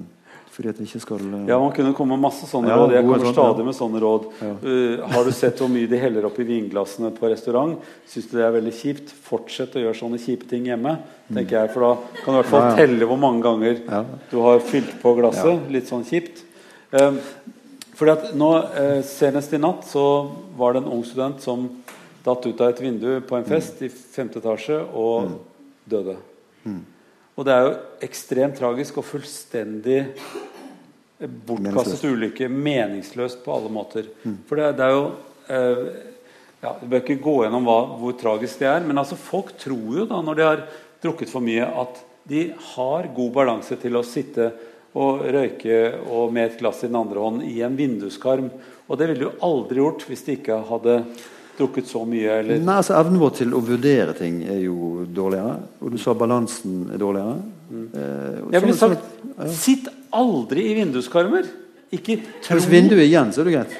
fordi at det ikke skal eh, Ja, man kunne komme med masse sånne Ja, råd. Jeg kommer stadig med sånne råd. Ja. Uh, har du sett hvor mye de heller oppi vinglassene på restaurant? Syns du det er veldig kjipt? Fortsett å gjøre sånne kjipe ting hjemme. tenker jeg, For da kan du i hvert fall telle hvor mange ganger Ja. du har fylt på glasset. Litt sånn kjipt. Um, fordi at nå, eh, Senest i natt så var det en ung student som datt ut av et vindu på en fest i femte etasje og døde. Og det er jo ekstremt tragisk og fullstendig bortkastet ulykke. Meningsløst på alle måter. For det, det er jo eh, ja, Vi bør ikke gå gjennom hva, hvor tragisk det er. Men altså, folk tror jo da, når de har drukket for mye, at de har god balanse til å sitte og røyke og med et glass i den andre hånden i en vinduskarm. Og det ville du aldri gjort hvis de ikke hadde drukket så mye. Eller, Nei, altså Evnen vår til å vurdere ting er jo dårligere. Og du sa balansen er dårligere. Eh, jeg ville sagt ja. sitt aldri i vinduskarmer! Ikke tro Hvis vinduet er igjen, så er det greit.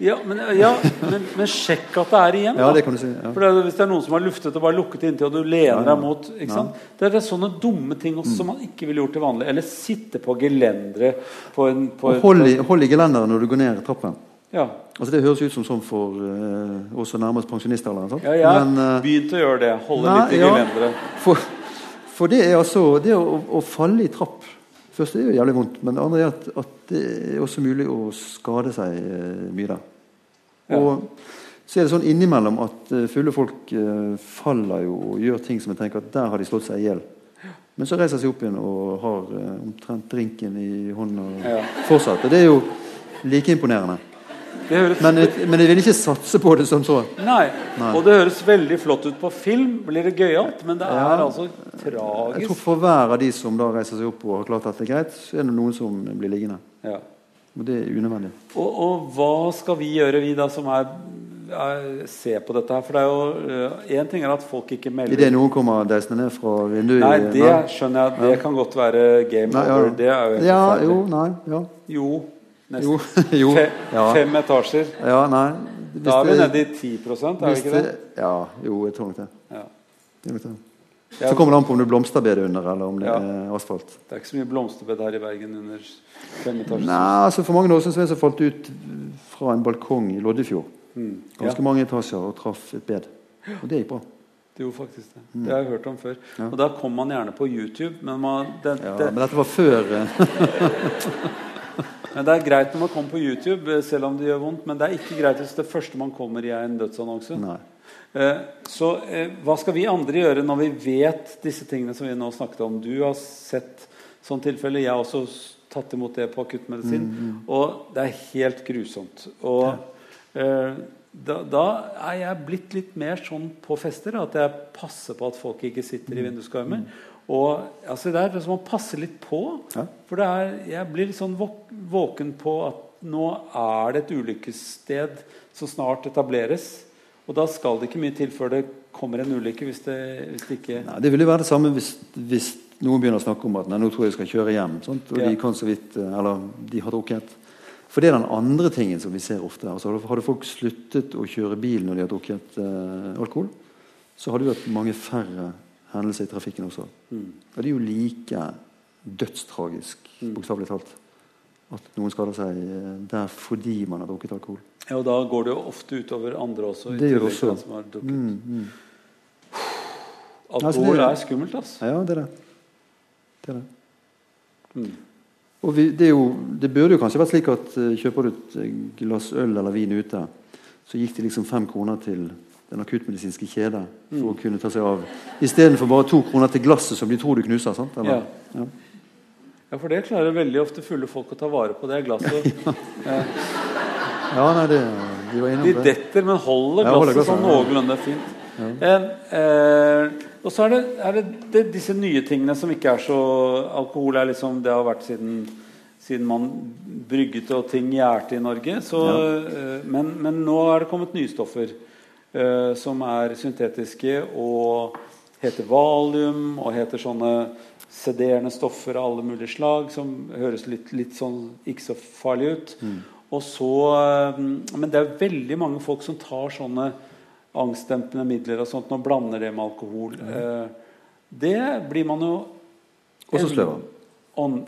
Ja, men, ja, men, men sjekk at det er igjen. Ja, det kan du si. Ja. For det, Hvis det er noen som har luftet og bare lukket inntil, og du lener Ja, ja. deg mot ikke sant? Det er sånne dumme ting også, som man ikke ville gjort til vanlig. Eller sitte på gelenderet på en på, hold i, hold i gelenderet når du går ned trappen. Ja, Altså Det høres ut som sånn for uh, oss som nærmer oss pensjonistalderen. ja jeg har Men, eh, begynt å gjøre det. Holde Nei, litt i ja. gelendere. For, for det er altså Det å, å falle i trapp Først er det jo jævlig vondt, men det andre er at, at det er også mulig å skade seg uh, mye der. Ja. Og så er det sånn innimellom at eh, fulle folk eh, faller jo og gjør ting som jeg tenker at der har de slått seg i hjel. Men så reiser de seg opp igjen og har eh, omtrent drinken i hånda Ja. fortsatt. Og det er jo like imponerende. Høres Men, men jeg vil ikke satse på det som så. Nei. Nei. Og det høres veldig flott ut på film. Blir det gøyalt? Men det er Ja. altså Jeg tror. For hver av de som da reiser seg opp og har klart at det er greit, så er det noen som blir liggende. Ja. Og det er unødvendig. Og, og hva skal vi gjøre, vi da som er, er ser på dette her? For det er jo Én ting er at folk ikke melder Idet noen kommer deisende ned fra vinduet Nei, det det skjønner jeg. Det kan godt være game Nei, ja. over. Det er jo Ja, jo, nei, ja. Jo, nesten. Jo, [laughs] jo. Fe, Ja. Fem etasjer. Ja, nei. Hvis Da er vi nede i 10 er vi ikke det? Ja, jo, jeg tror nok det. Ja. Det. Ja, Så kommer det an på om det er blomsterbed under, eller om det Ja. er asfalt. Det er ikke så mye blomsterbed her i Bergen under fem etasjer. Nei, altså For mange år siden så falt ut fra en balkong i Loddefjord. Mm. Ja, Ganske mange etasjer og traff et bed. Og det gikk bra. det gjorde faktisk det. Det har jeg hørt om før. Mm. Ja. Og da kom man gjerne på YouTube, men man, det, Ja, det, men dette var før eh, [laughs] Men det er greit når man kommer på YouTube, eh, selv om det gjør vondt. Men det er ikke greit hvis det første man kommer i, er en dødsannonse. Nei. Eh, Så eh, hva skal vi andre gjøre når vi vet disse tingene som vi nå snakket om? Du har sett sånn tilfelle. Jeg har også tatt imot det på akuttmedisin. Og det er helt grusomt. Og ja. da, da er jeg blitt litt mer sånn på fester at jeg passer på at folk ikke sitter i vinduskarmer. Og altså, det er som å passe litt på. Ja. For det er, jeg blir litt sånn våken på at nå er det et ulykkessted som snart etableres. Og da skal det ikke mye til før det kommer en ulykke hvis det, hvis det ikke Nei, det ville jo være det samme hvis, hvis noen begynner å snakke om at nei, nå tror jeg jeg skal kjøre hjem. Sant? Og Ja. de kan så vidt eh, Eller de har drukket. For det er den andre tingen som vi ser ofte. Altså, hadde folk sluttet å kjøre bil når de har drukket eh, alkohol, så hadde vi hatt mange færre hendelser i trafikken også. Mm. Og det er jo like dødstragisk, bokstavelig talt, at noen skader seg eh, der fordi man har drukket alkohol. Ja, og da går det jo ofte utover andre også. Det gjør også. Mm, mm. Alkohol det- er skummelt, altså. Ja, det er det. Det er det. Mm. Og vi, det, er jo, det burde jo kanskje vært slik at uh, kjøper du et eh, glass øl eller vin ute, så gikk det liksom fem kroner til den akuttmedisinske kjede for å kunne ta seg av. Istedenfor bare to kroner til glasset som de tror du knuser. sant? Eller? Ja. Ja, for det klarer veldig ofte fulle folk å ta vare på. Det glasset. [laughs] ja, nei, det, de var innom De det. detter, men holder Ja, holder glasset sånn glasset, ja. noenlunde fint. Eh, eh, og så er det, er det, det disse nye tingene som ikke er så Alkohol er liksom Det har vært siden, siden man brygget og ting gjærte i Norge. Så, eh, men, men nå er det kommet nye stoffer eh, som er syntetiske og heter valium og heter sånne sederende stoffer av alle mulige slag som høres litt, litt sånn ikke så farlig ut. Og så, eh, men det er veldig mange folk som tar sånne angstdempende midler og sånt og blander det med alkohol. Eh, det blir man jo Også sløv av.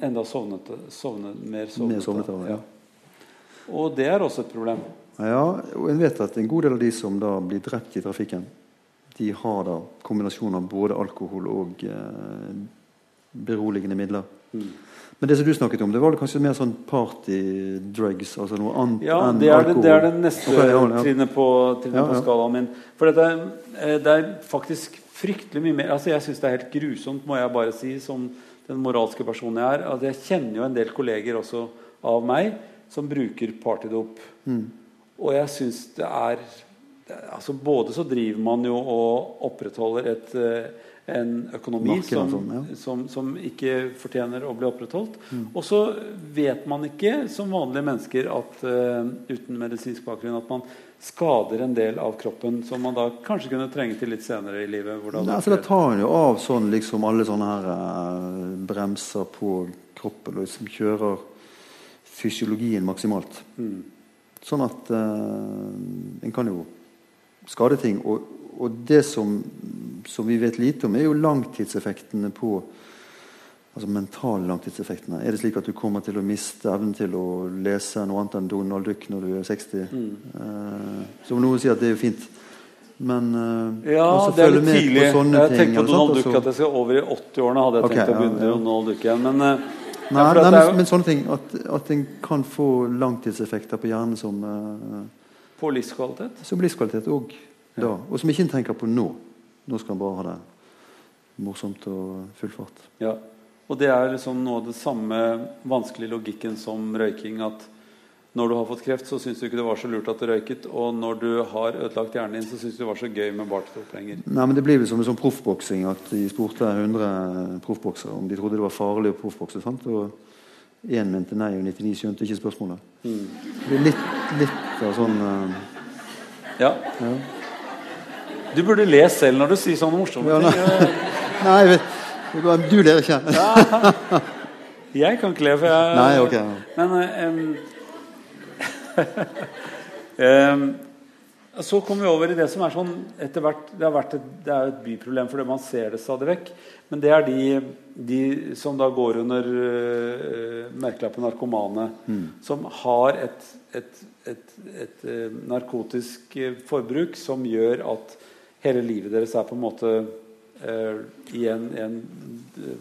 Enda sovnete, sovnet, mer sovnete. Mer sovnet av, ja. Og det er også et problem. Ja, og en vet at en god del av de som da blir drept i trafikken, de har da kombinasjon av både alkohol og eh, beroligende midler. Men det som du snakket om, det var kanskje mer sånn party-drugs? Altså noe annet Ja, enn det er det, alkohol? det er det neste okay, ja, ja. trinnet på, trinnet på skalaen min. For dette, eh, det er faktisk fryktelig mye mer Altså Jeg syns det er helt grusomt, må jeg bare si, som den moralske personen jeg er. at Jeg kjenner jo en del kolleger også av meg som bruker partydop. Mm. Og jeg syns det er er- altså Både så driver man jo og opprettholder et, eh, en økonomi Marken, som, sånn, ja. Mm. som, som ikke fortjener å bli opprettholdt. Og så vet man ikke som vanlige mennesker at, uh, uten medisinsk bakgrunn at man skader en del av kroppen som man da kanskje kunne trenge til litt senere i livet. hvor det Nei, for Da tar en jo av sånn liksom alle sånne her uh, bremser på kroppen og liksom kjører fysiologien maksimalt. Mm. Sånn at uh, en kan jo skade ting. Og, og det som, som vi vet lite om, er jo langtidseffektene på Altså mentale langtidseffektene. Er det slik at du kommer til å miste evnen til å lese noe annet enn Donald Duck når du er 60? Mm. Eh, som noen sier at det er jo fint. Men eh, Ja, det er litt med på tidlig. Jeg ting, tenkte på? Donald Duck Altså- at jeg skal over i 80-årene. hadde jeg okay, tenkt å begynne ja. Donald Duck igjen. Men, eh, Nei, nei men, men sånne ting. At, at en kan få langtidseffekter på hjernen som, eh, på livskvalitet. som livskvalitet òg Ja. Og som ikke en tenker på nå. Nå skal en bare ha det morsomt og full fart. Ja. Og det er liksom noe av det samme vanskelige logikken som røyking. At når du har fått kreft, så syns du ikke det var så lurt at du røyket. Og når du har ødelagt hjernen din, så syns du det var så gøy med bartedoplenger. Nei, men Det blir vel som en sånn proffboksing at de spurte 100 proffboksere om de trodde det var farlig å proffbokse. sant? Og én mente nei, og 99 skjønte ikke spørsmålet. Mm. Det blir litt, litt av sånn uh, Ja. ja. Du burde le selv når du sier sånne morsomme Ja, ting. Nei, [laughs] jeg vet Du ler ikke? [laughs] Jeg kan ikke le, for jeg Nei, ok. Men um em, [laughs] Så kommer vi over i det som er sånn etter hvert Det, et, det er et byproblem fordi man ser det stadig vekk. Men det er de, de som da går under uh, merkelappen narkomane. Som har et, et, et, et eh, narkotisk eh, forbruk som gjør at hele livet deres er på en måte uh, i en, en,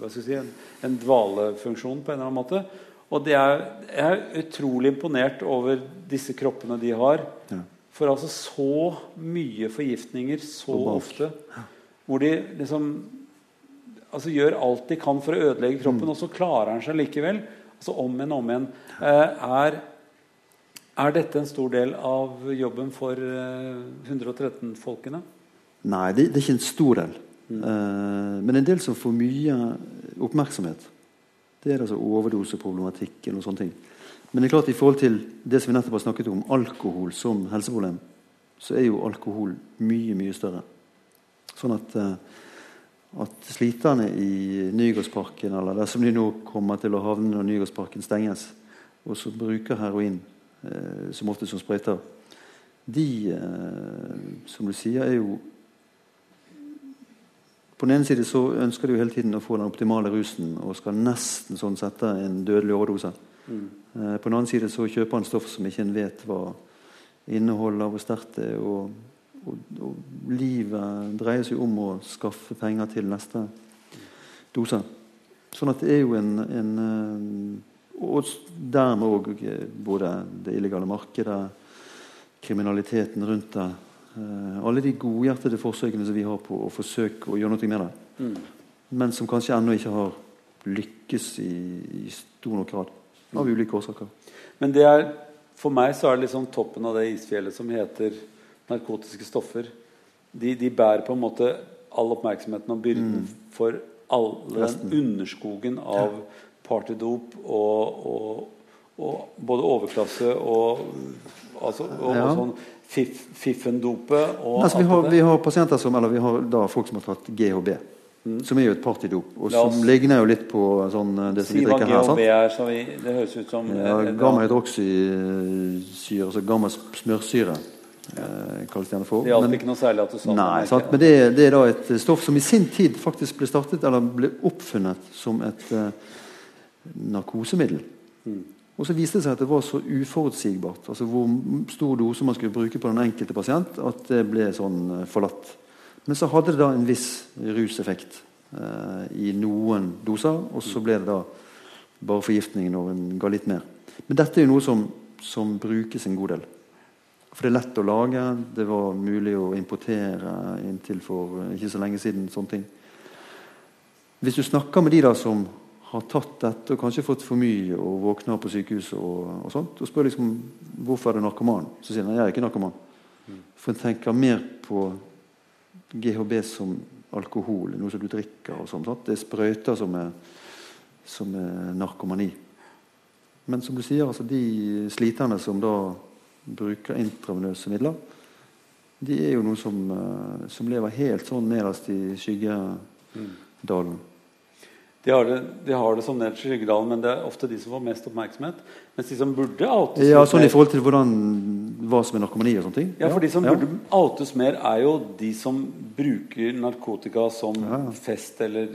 si, en, en dvalefunksjon på en eller annen måte. Og det er, jeg er utrolig imponert over disse kroppene de har. Ja. For altså så mye forgiftninger så ofte. Hvor de liksom altså gjør alt de kan for å ødelegge kroppen, og så klarer han seg likevel. Altså om igjen og om igjen. Eh, er, er dette en stor del av jobben for eh, 113-folkene? Nei, det, det er ikke en stor del. Eh, men en del som får mye oppmerksomhet. Det er altså overdoseproblematikken og sånne ting. Men det er klart i forhold til det som vi nettopp har snakket om, alkohol som helseproblem, så er jo alkohol mye, mye større. Sånn at, eh, at sliterne i Nygårdsparken, eller dersom de nå kommer til å havne når Nygårdsparken stenges, og som bruker heroin eh, som ofte som sprøyter, de, eh, som du sier, er jo på den ene side så ønsker jo hele tiden å få den optimale rusen og skal nesten sånn sette en dødelig overdose. Eh, På den annen side så kjøper han stoff som ikke en vet hva inneholder, hvor sterkt det er. Og, og, og livet dreier seg om å skaffe penger til neste dose. Sånn at det er jo en, en eh, Og dermed òg både det illegale markedet, kriminaliteten rundt det. Eh, alle de godhjertede forsøkene som vi har på å forsøke å gjøre noe med det. Men som kanskje ennå ikke har lykkes i, i stor nok grad. Av ulike årsaker. Men det er, for meg så er det liksom toppen av det isfjellet som heter narkotiske stoffer. De, de bærer på en måte all oppmerksomheten og byrden for all den underskogen av partydop og, og, og både overklasse og, altså, og, Ja. og sånn fiff, fiffendopet og Altså, vi, har, vi har pasienter som, eller vi har da folk som har tatt GHB. Som er jo et partydop. Og som ligner jo litt på sånn, det som vi drikker her. Sant? er, så vi, det høres ut som Ja, eh, Gamma-hydroksysyre, altså gamma-smørsyre, eh, kalles det gjerne for. Det hjalp ikke noe særlig at du sa det, Nei, sant? men det, det er da et stoff som i sin tid faktisk ble startet, eller ble oppfunnet som et eh, narkosemiddel. Mm. Og så viste det seg at det var så uforutsigbart, altså hvor stor dose man skulle bruke på den enkelte pasient, at det ble sånn eh, forlatt. Men så hadde det da en viss ruseffekt eh, i noen doser, og så ble det da bare forgiftning når en ga litt mer. Men dette er jo noe som, som brukes en god del. For det er lett å lage. Det var mulig å importere inntil for eh, ikke så lenge siden. sånne ting. Hvis du snakker med de da som har tatt dette og kanskje fått for mye og våkner på sykehuset og, og sånt, og spør liksom hvorfor er du narkoman, så sier han jeg er ikke narkoman. For en tenker mer på GHB som alkohol, noe som du drikker. og sånt, sant? Det er sprøyter som er, som er narkomani. Men som du sier, altså de sliterne som da bruker intravenøse midler, de er jo noe som, eh, som lever helt sånn nederst i skyggedalen. De har, det, de har det som nederst i Skyggedalen, men det er ofte de som får mest oppmerksomhet. Mens de som burde outes Ja, sånn i forhold til hvordan, hva som er narkomani og sånne ting. ja, for de som ja. burde outes mer, er jo de som bruker narkotika som Ja. fest eller,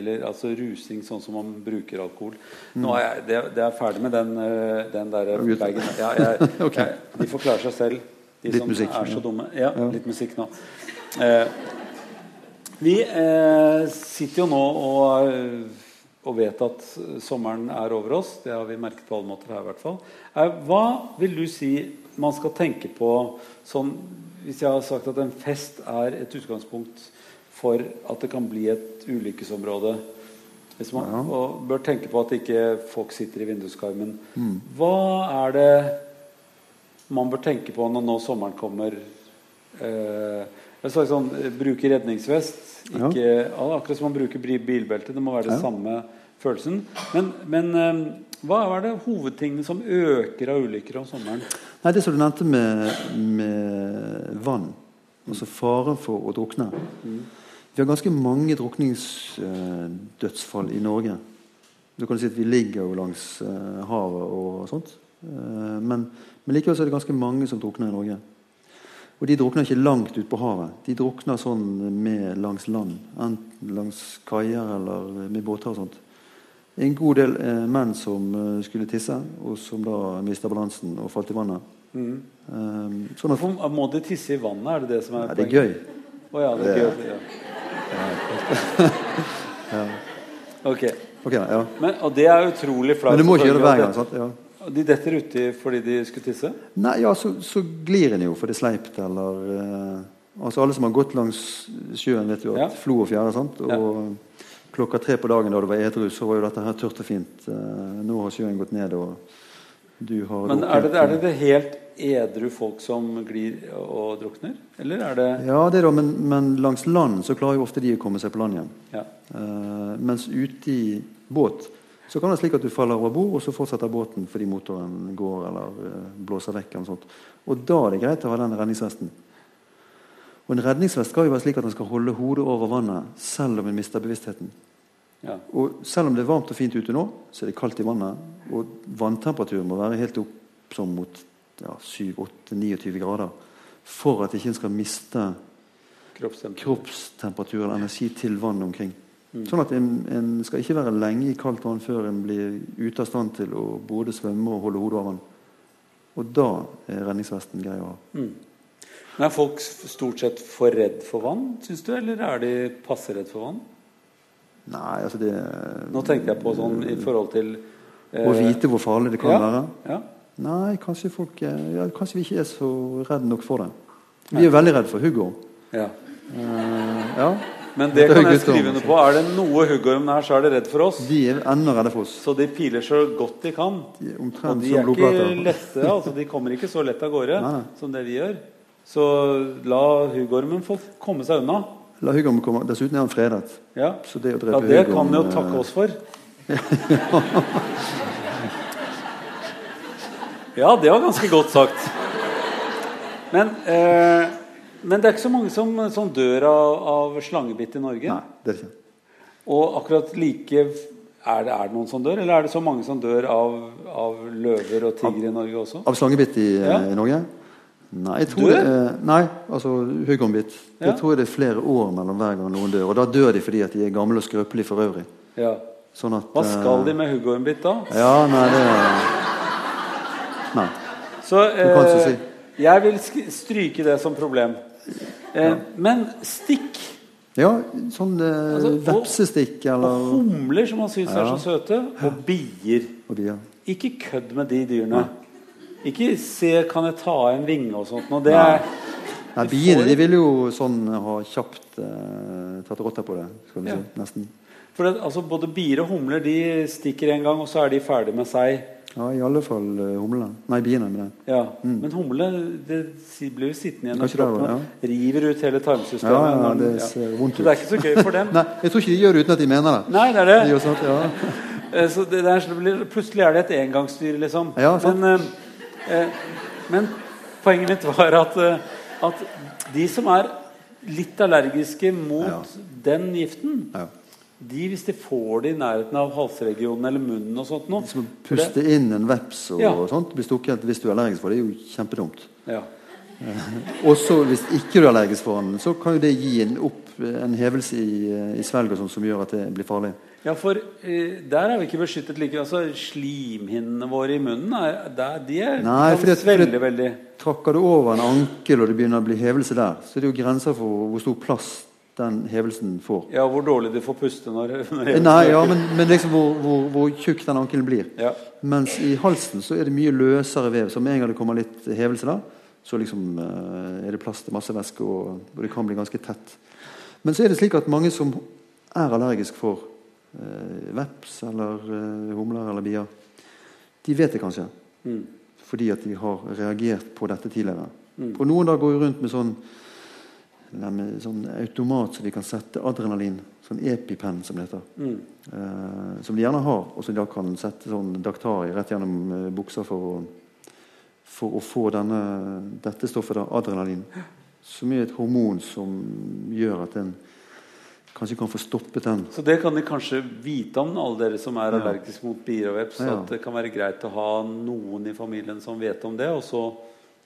eller altså rusing, sånn som man bruker alkohol. Mm. Nå er jeg det, det er ferdig med den, eh, den der bagen. Ja, jeg, [laughs] Ok. jeg, de får klare seg selv, de Litt som musikk, er så ja. dumme. Ja, Ja. litt musikk nå. Eh, vi eh, sitter jo nå og, eh, og vet at sommeren er over oss. Det har vi merket på alle måter her. i hvert fall. Eh, hva vil du si man skal tenke på sånn Hvis jeg har sagt at en fest er et utgangspunkt for at det kan bli et ulykkesområde. Hvis man, Ja. Og bør tenke på at ikke folk sitter i vinduskarmen. Mm. Hva er det man bør tenke på når nå sommeren kommer? Eh, jeg sa sånn, eh, Bruke redningsvest. Ikke, ja, akkurat som man bruker bi- bilbelte. Det må være det Ja. samme følelsen. Men, men eh, hva er det hovedtingene som øker av ulykker om sommeren? Nei, Det som du nevnte med, med vann, altså faren for å drukne Vi har ganske mange drukningsdødsfall i Norge. Du kan si at Vi ligger jo langs eh, havet og sånt. Eh, men, men likevel er det ganske mange som drukner i Norge. Og de drukner ikke langt ut på havet. De drukner sånn med langs land. Enten langs kaier eller med båter og sånt. En god del eh, menn som eh, skulle tisse, og som da mista balansen og falt i vannet. Mm. Um, sånn at, Hvorfor må de tisse i vannet? Er det det som er ja, det er gøy. Oh, ja, det er Det- gøy. [laughs] Ja. Ok. okay ja. Men, og det er utrolig flaut. Men du må ikke gjøre det hver gang. sant? Ja. De detter uti fordi de skulle tisse? Nei, ja, så, så glir en jo, fordi det er sleipt, eller eh, Altså Alle som har gått langs sjøen, vet jo at Ja. flo og fjære. sant? Og klokka tre på dagen da det var edru, så var jo dette her tørt og fint. Eh, nå har sjøen gått ned, og du har Men er det, er det det helt edru folk som glir og drukner? Eller er det Ja, det da, men, men langs land så klarer jo ofte de å komme seg på land igjen. ja. Eh, mens ute i båt så kan det være slik at du faller over bord, og så fortsetter båten fordi motoren går eller eh, blåser vekk. eller sånt. Og da er det greit å ha den redningsvesten. Og En redningsvest skal jo være slik at den skal holde hodet over vannet selv om en mister bevisstheten. ja. Og Selv om det er varmt og fint ute nå, så er det kaldt i vannet. Og vanntemperaturen må være helt opp sånn mot ja, 7-8-29 grader for at ikke en skal miste kroppstemperatur eller energi til vannet omkring. Sånn at en, en skal ikke være lenge i kaldt vann før en blir ute av stand til å både svømme og holde hodet over vann. Og da er redningsvesten grei å ha. Mm. Men Er folk stort sett for redd for vann, syns du? Eller er de passe redd for vann? Nei, altså det Nå tenker jeg på sånn i forhold til eh, Å vite hvor farlig det kan ja, være? Ja. Nei, kanskje folk ja, Kanskje vi ikke er så redde nok for det. Vi er veldig redd for Hugo. ja. Uh, ja. Men det [laughs] kan jeg skrive under på. Er det noe huggorm her, så er det redd for oss. De er enda redde for oss. Så de piler så godt de kan. De Og de er ikke lette, altså de kommer ikke så lett av gårde Nei, nei. som det vi gjør. Så la huggormen få komme seg unna. La huggormen komme. Dessuten er han fredet. Ja, Så det ja det kan vi jo takke oss for. [laughs] Ja, det var ganske godt sagt. Men, eh, men det er ikke så mange som, som dør av, av slangebitt i Norge. Nei, det er ikke. Og akkurat like er det, er det noen som dør, eller er det så mange som dør av, av løver og tigre i Norge også? Av slangebitt i, eh, Ja. i Norge? Nei, jeg tror Dør? det er, nei, altså huggormbitt. Ja. Jeg tror det er flere år mellom hver gang noen dør. Og da dør de fordi at de er gamle og skrøpelige for øvrig. Ja. Sånn at, Hva skal eh, de med huggormbitt da? Ja, nei, det Nei. Så kan ikke eh, si. jeg vil stryke det som problem. Eh, Men stikk Ja, sånn eh, Altså, og- vepsestikk eller og humler, som man syns er så søte, og bier. og bier. Ikke kødd med de dyrene. Ikke se 'kan jeg ta en vinge' og sånt. Og det er, Nei, Biene de vil jo sånn ha kjapt eh, tatt rotta på det. skal vi Ja. si, nesten. for det, altså, Både bier og humler de stikker en gang, og så er de ferdig med seg. Ja, i alle fall uh, humlene. Nei, biene. med det. Ja. Men humle det blir jo sittende igjen og kroppen ja. river ut hele tarmsystemet. Ja, ja, det ser vondt Så det er ikke så gøy for dem. [laughs] Nei, jeg tror ikke de gjør det uten at de mener det. Nei, det er det. De sånt, ja. [laughs] Eh, Så det, er, blir, plutselig er det et engangsdyr, liksom. Men, eh, eh, men poenget mitt var at, eh, at de som er litt allergiske mot den giften, Ja. De hvis de får det i nærheten av halsregionen eller munnen og sånt noe Som å for det- puste inn en veps og, Ja. sånt, bli stukket hvis du er allergisk for det, er jo kjempedumt. ja. Også hvis ikke du er allergisk for den, så kan jo det gi en, opp, en hevelse i, i svelg sånn, som gjør at det blir farlig. Ja, for eh, der er vi ikke beskyttet like altså Slimhinnene våre i munnen er, der, de er, Nei, kan fordi at- svelle fordi veldig. Trakker du over en ankel og det begynner å bli hevelse der, så er det jo grenser for hvor stor plass den hevelsen får. Ja, hvor dårlig du får puste når, når Eh, Nei, ja, men, men liksom hvor, hvor, hvor tjukk den ankelen blir. Ja. Mens i halsen så er det mye løsere vev. Så med en gang det kommer litt hevelse der, så liksom eh, er det plass til masse væske, og, og det kan bli ganske tett. Men så er det slik at mange som er allergisk for eh, veps eller eh, humler eller bier, de vet det kanskje. Mm. Fordi at de har reagert på dette tidligere. Mm. Og noen da går jo rundt med sånn, med sånn automat så de kan sette adrenalin. Sånn EpiPen, som det heter. Mm. Eh, som de gjerne har, og som de da kan sette sånn Daktari rett gjennom eh, buksa for å, for å få denne, dette stoffet, da, adrenalin. Som er et hormon som gjør at en kanskje kan få stoppet den. Så det kan de kanskje vite om, alle dere som er Ja. allergiske mot bier og veps. Ja. At det kan være greit å ha noen i familien som vet om det, og så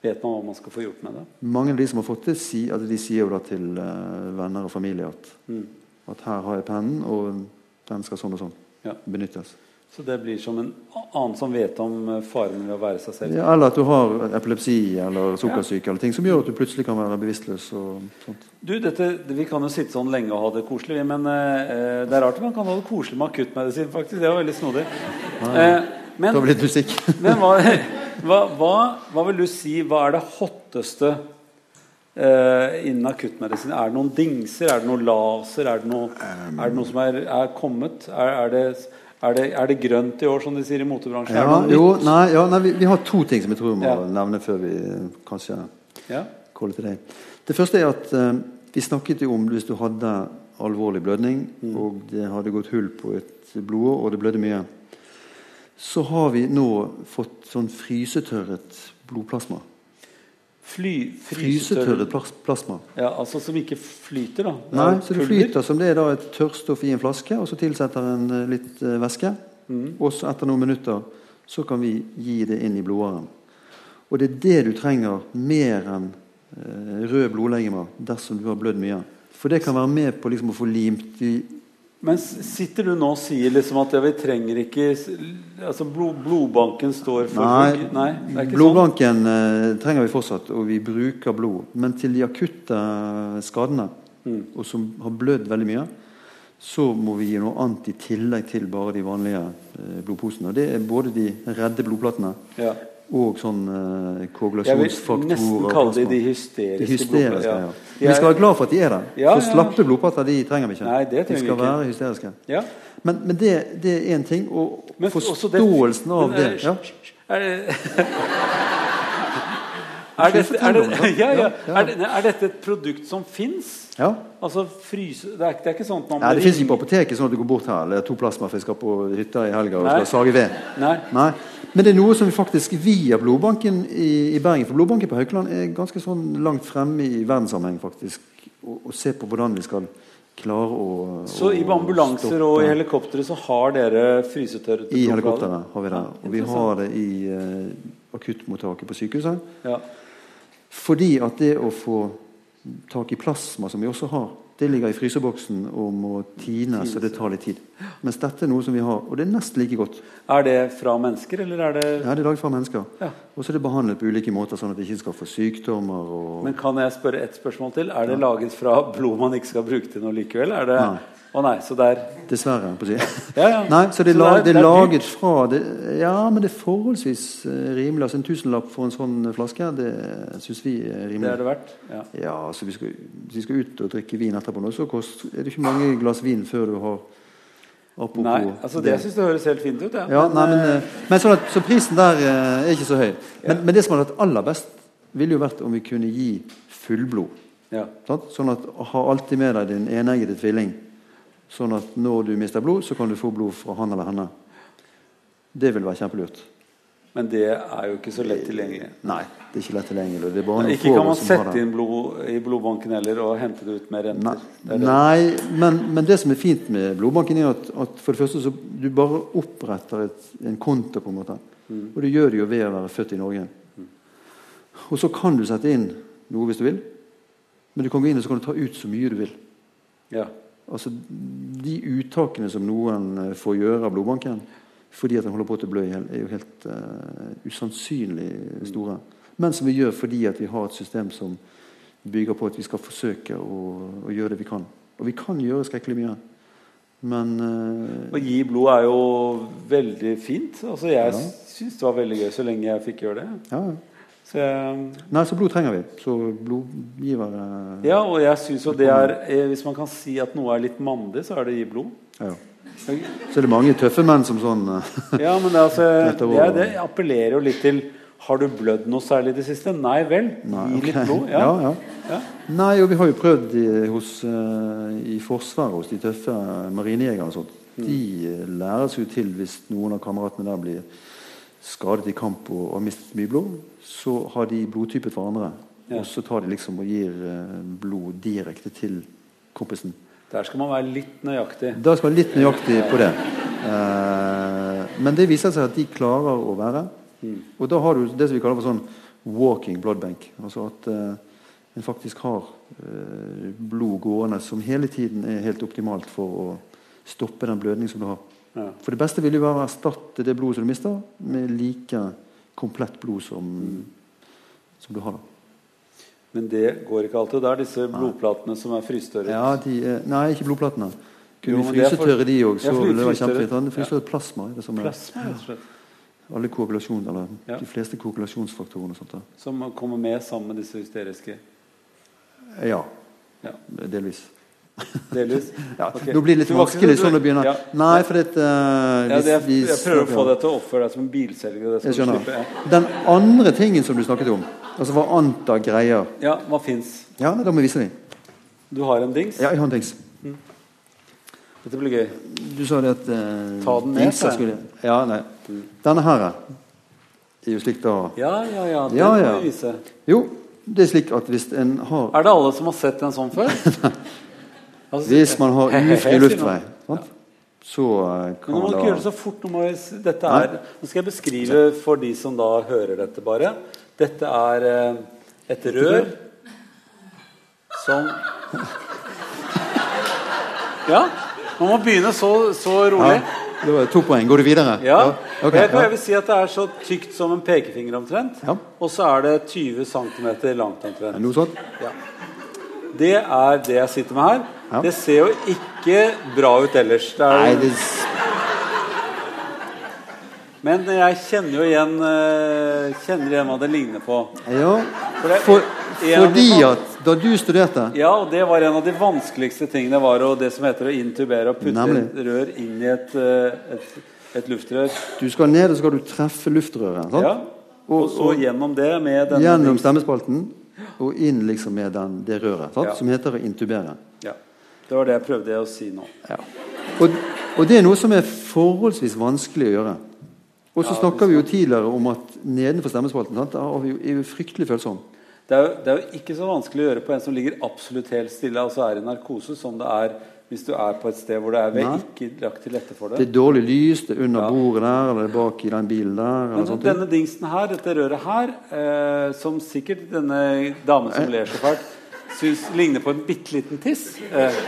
vet man hva man skal få gjort med det. Mange av de som har fått det, si, altså de sier jo da til eh, venner og familie at, Mm. at her har jeg pennen, og den skal sånn og sånn Ja. benyttes. Så det blir som en annen som vet om eh, faren ved å være seg selv. Ja, eller at du har epilepsi eller sukkersyke eller ting som gjør at du plutselig kan være bevisstløs. og sånt. Du, dette, Vi kan jo sitte sånn lenge og ha det koselig, men eh, det er rart man kan ha det koselig med akuttmedisin. faktisk, Det var veldig snodig. Eh, men det blir det musikk. men hva, [laughs] hva, hva, hva vil du si Hva er det hotteste eh, innen akuttmedisin? Er det noen dingser? Er det noe laser? Er det noe, er det noe som er, er kommet? Er, er, det, er, det, er det grønt i år, som de sier i motebransjen? Ja, jo, nei, ja, nei vi, vi har to ting som jeg tror vi må Ja. nevne før vi kanskje Ja. caller til deg. Det første er at eh, vi snakket jo om hvis du hadde alvorlig blødning, Mm. og det hadde gått hull på et blodår, og det blødde mye, så har vi nå fått sånn frysetørret blodplasma. Fly, Frysetørret plasma. Ja, altså som ikke flyter, da? Det Nei, så det flyter som det er da et tørrstoff i en flaske, og så tilsetter en eh, litt eh, væske. Mm. Og så etter noen minutter så kan vi gi det inn i blodåren. Og det er det du trenger mer enn eh, røde blodlegemer dersom du har blødd mye. For det kan være med på liksom å få limt i Men sitter du nå og sier liksom at ja, vi trenger ikke Altså blod, blodbanken står for Nei, Nei sånn. blodbanken eh, trenger vi fortsatt, og vi bruker blod. Men til de akutte skadene, Mm. og som har blødd veldig mye, så må vi gi noe annet i tillegg til bare de vanlige eh, blodposene. Og det er både de redde blodplatene sånn. Ja. Og sånn koagulasjonsfaktorer. Jeg vil nesten kalle de De hysteriske, hysteriske, blodplater. ja. De Vi skal være glad for at de er der. Ja, for slappe blodplater de trenger vi ikke. Nei, det trenger de skal ikke. være hysteriske. Ja. Men, men det, det er én ting. Og Men forståelsen det- av men, det eh, ja. Er er dette, er, det, [laughs] [laughs] ja, ja. Er, det, dette et produkt som fins? ja. Altså fryse det er, det ikke sånn man Ja, det fins ikke på apoteket sånn at du går bort her eller to plasma for jeg skal på hytta i helga og skal sage ved. Nei. Nei. Men det er noe som vi faktisk via blodbanken i, i Bergen For blodbanken på Haukeland er ganske sånn langt fremme i verdenssammenheng, faktisk. Og se på hvordan vi skal klare å Så i ambulanser stoppe- og i helikoptre så har dere frysetørret I helikoptrene har vi det. Og vi har det i uh, akuttmottaket på sykehuset. Ja. Fordi at det å få tak i plasma, som vi også har, det ligger i fryseboksen og må tine, så det tar litt tid. Mens dette er noe som vi har, og det er nesten like godt. Er det fra mennesker, eller er det Ja, det er laget fra mennesker. Ja. Og så er det behandlet på ulike måter, sånn at det ikke skal få sykdommer. Og... Men kan jeg spørre ett spørsmål til? Er det laget fra blod man ikke skal bruke til noe likevel? Er det... Nei. Å nei, så der Dessverre, på å si. Ja, ja. Nei, så det Så lag, det er- det er det laget fra det, Ja, men det er forholdsvis eh, rimelig. Altså En tusenlapp for en sånn flaske, det syns vi er rimelig. Det er det verdt? Ja. Ja, så vi skal, vi skal ut og drikke vin etterpå, nå, så kost, er det ikke mange glass vin før du har Apropos Nei, altså det syns jeg høres helt fint ut. Ja. Ja, nei, men, eh, eh, men sånn at, Så prisen der eh, er ikke så høy. Men, men det som hadde vært aller best, ville jo vært om vi kunne gi fullblod. ja. Sånn at Ha alltid med deg din eneggede tvilling. Sånn at når du mister blod, så kan du få blod fra han eller henne. Det vil være kjempelurt. Men det er jo ikke så lett tilgjengelig. Nei, det er ikke lett tilgjengelig. Ikke kan man sette inn blod i blodbanken heller og hente det ut med Nei, renter. Det er det. nei men, men det som er fint med blodbanken, er at, at for det første så du bare oppretter et, en konto. på en måte. Mm. Og du gjør det jo ved å være født i Norge. Og så kan du sette inn noe hvis du vil. Men du kan gå inn og så kan du ta ut så mye du vil. Ja. Altså, De uttakene som noen eh, får gjøre av blodbanken fordi at den holder på til å blø i hjel, er jo helt uh, usannsynlig store. Men som vi gjør fordi at vi har et system som bygger på at vi skal forsøke å, å gjøre det vi kan. Og vi kan gjøre skrekkelig mye. Men uh, Å gi blod er jo veldig fint. Altså Jeg Ja. syns det var veldig gøy så lenge jeg fikk gjøre det. Ja, ja, Så jeg, Nei, så blod trenger vi. Så blodgivere ja, og jeg syns jo det er eh, Hvis man kan si at noe er litt mandig, så er det å gi blod. ja. Så er det mange tøffe menn som sånn eh, [laughs] Ja, men det, altså, det, det appellerer jo litt til Har du blødd noe særlig i det siste? Nei vel. Nei, Gi okay. litt blod. [laughs] Ja, Ja. ja. Nei, og vi har jo prøvd i, hos, eh, i Forsvaret hos de tøffe marinejegerne og sånt. Mm. De eh, lærer seg jo til hvis noen av kameratene der blir skadet i kamp og har mistet mye blod, så har de blodtypet hverandre. Ja. Og så tar de liksom og gir eh, blod direkte til kompisen. Der skal man være litt nøyaktig. Da skal man være litt nøyaktig på det. Eh, men det viser seg at de klarer å være. Og da har du det som vi kaller for sånn walking blood bank. Altså at eh, en faktisk har eh, blod gående som hele tiden er helt optimalt for å stoppe den blødning som du har. Ja. For det beste ville jo være å erstatte det blodet som du mister, med like komplett blod som, som du har. da. Men det går ikke alltid. Det er disse blodplatene som er frystørret. Ja, de er, nei, ikke blodplatene. Kunne er frysetørre de òg, så Ja, ville det frystørre. kjempefint. Han Frystørret plasma det som er Plasma, og alle koagulasjon, eller Ja. de fleste koagulasjonsfaktorene. og sånt da. Som kommer med sammen med disse hysteriske. Ja, Ja, delvis. Delvis. Ja, Okay. Nå blir det litt vanskelig sånn å begynne. Ja. Nei, for dette uh, Ja, det, jeg, jeg prøver å få deg til å oppføre deg som en bilselger. Det Jeg skjønner. slippe. Den andre tingen som du snakket om, altså hva Anta greier Ja, hva fins? Ja, da må vi vise dem. Du har en dings. Ja, jeg har en dings. Dette blir gøy. Du sa det at uh, Ta den sa jeg. skulle Ja, nei. Denne her er jo slik da Ja, ja, ja. Ja, må vi vise. Jo, det er slik at hvis en har Er det alle som har sett en sånn før? [laughs] Altså, Hvis man har [laughs] ufri luftvei, sant? så eh, kan man du ikke da gjøre det så fort. Nå, er, skal jeg beskrive for de som da hører dette, bare. Dette er eh, et rør som [laughs] Ja. Man må begynne så, så rolig. ja, Det var to poeng. Går du videre? Ja. ok, jeg, jeg vil si at det er så tykt som en pekefinger omtrent. Ja. Og så er det 20 cm langt omtrent. Sånt? Ja. Det er det jeg sitter med her. Ja. Det ser jo ikke bra ut ellers. Det Nei, det Men jeg kjenner jo igjen eh, Kjenner igjen hva det ligner på. Ja, For det- for, av fordi at da du studerte Ja, og det var en av de vanskeligste tingene var å, det som heter å intubere. og putte Nemlig. et rør inn i et, eh, et, et luftrør. Du skal ned og så skal du treffe luftrøret. Sant? Ja. Og så gjennom det med den Gjennom stemmespalten og inn liksom med den, det røret? Ja. som heter å intubere. Ja. Det var det jeg prøvde å si nå. Ja. Og, og det er noe som er forholdsvis vanskelig å gjøre. Og så Ja, snakka vi jo tidligere om at nedenfor stemmespalten sant? har vi jo, er vi fryktelig følsomme. Det er, jo, det er jo ikke så vanskelig å gjøre på en som ligger absolutt helt stille, altså er i narkose, som det er hvis du er på et sted hvor det er ved ikke lagt til rette for Det det. er dårlig lys, det er under Ja. bordet der, eller er bak i den bilen der. Men sånt. denne dingsen her, dette røret her, eh, som sikkert denne damen som ler så fælt, syns ligner på en bitte liten tiss, eh,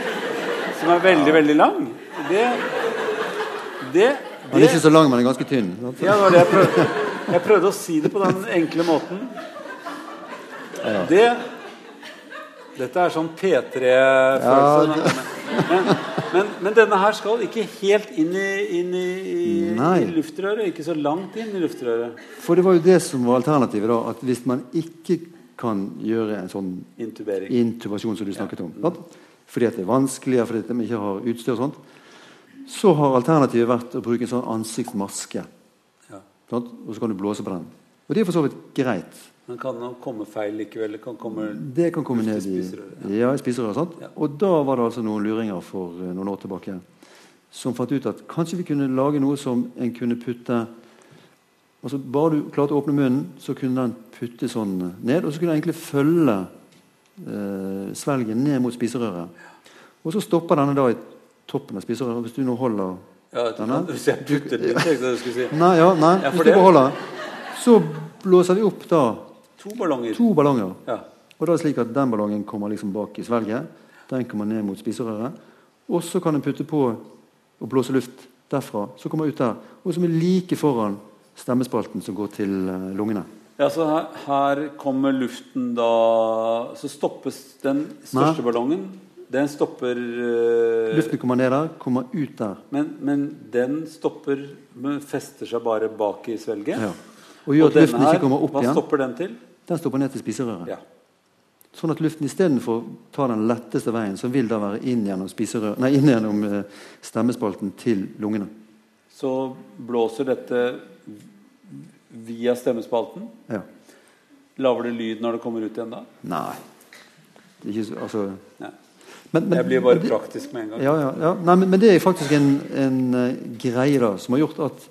som er veldig, veldig lang, det Det, Den er ikke så lang, men den er ganske tynn. Ja, det var det jeg prøvde. Jeg prøvde å si det på den enkle måten. Det Dette er sånn P3-følelse. men, men, men denne her skal ikke helt inn i, inn i, i luftrøret. Ikke så langt inn i luftrøret. For det var jo det som var alternativet. da, At hvis man ikke kan gjøre en sånn Intubering. intubasjon som du snakket om, sant? fordi at det er vanskeligere, fordi de ikke har utstyr og sånt, så har alternativet vært å bruke en sånn ansiktsmaske. Ja. Og så kan du blåse på den. Og det er for så vidt greit. Men kan det komme feil likevel? Det kan komme Det kan komme ned i ja, i spiserøret. sant? Ja. Og da var det altså noen luringer for eh, noen år tilbake som fant ut at kanskje vi kunne lage noe som en kunne putte altså Bare du klarte å åpne munnen, så kunne den putte sånn ned. Og så kunne den egentlig følge eh, svelget ned mot spiserøret. Og så stopper denne da i toppen av spiserøret. Hvis du nå holder ja, denne Hvis jeg putter den tenkte jeg du skulle si. Nei, ja, nei Ja, hvis du beholder Så blåser vi opp da To ballonger. to ballonger. Ja. Og da er det slik at Den ballongen kommer liksom bak i svelget. Den kommer ned mot spiserøret. Og så kan en putte på og blåse luft derfra. Så kommer ut der. Og som er like foran stemmespalten som går til eh, lungene. Ja, så her, her kommer luften da Så stoppes den største Nei. ballongen. Den stopper uh, Luften kommer ned der, kommer ut der. men, men den stopper men fester seg bare bak i svelget. Ja. Og gjør at denne luften ikke kommer opp hva igjen. stopper den til? den stopper ned til spiserøret. Ja. Sånn at luften istedenfor tar den letteste veien, som vil da være inn gjennom, nei, inn gjennom eh, stemmespalten til lungene. Så blåser dette via stemmespalten. Ja. Lager det lyd når det kommer ut igjen da? Nei. Ikke så, altså, Nei. men, men- Jeg blir bare det- praktisk med en gang. Ja, ja, ja. Nei, men, men det er faktisk en, en uh, greie da, som har gjort at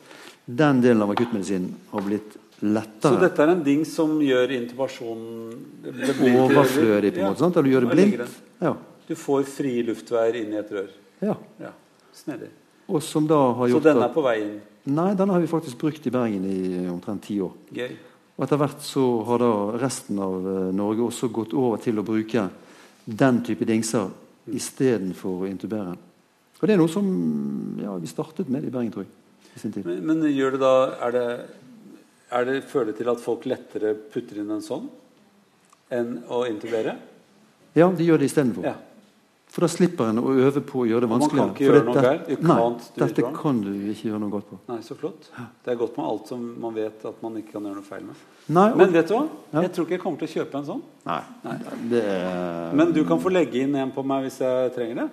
den delen av akuttmedisinen har blitt lettere. Så dette er en ding som gjør til- Overflødig, på en måte. sant? Eller du gjør det blindt. Ja. Du får frie luftveier inn i et rør. ja. Ja, Snedig. Og som da har gjort Så den er på vei inn. Nei, denne har vi faktisk brukt i Bergen i omtrent ti år. Gøy. Og etter hvert så har da resten av eh, Norge også gått over til å bruke den type dingser istedenfor å intubere. Og det er noe som ja, vi startet med i Bergen, tror jeg. i sin tid. Men, men gjør det da Er det, er det fører det til at folk lettere putter inn en sånn enn å intubere? Ja, de gjør det istedenfor. Ja. For da slipper en å øve på å gjøre det vanskeligere. man kan ikke gjøre noe det- galt. Nei, dette wrong. kan du ikke gjøre noe godt på. Nei, så flott. Det er godt med alt som man vet at man ikke kan gjøre noe feil med. Nei, og, Men vet du hva? Ja. Jeg tror ikke jeg kommer til å kjøpe en sånn. nei, Nei. det Men du kan få legge inn en på meg hvis jeg trenger det.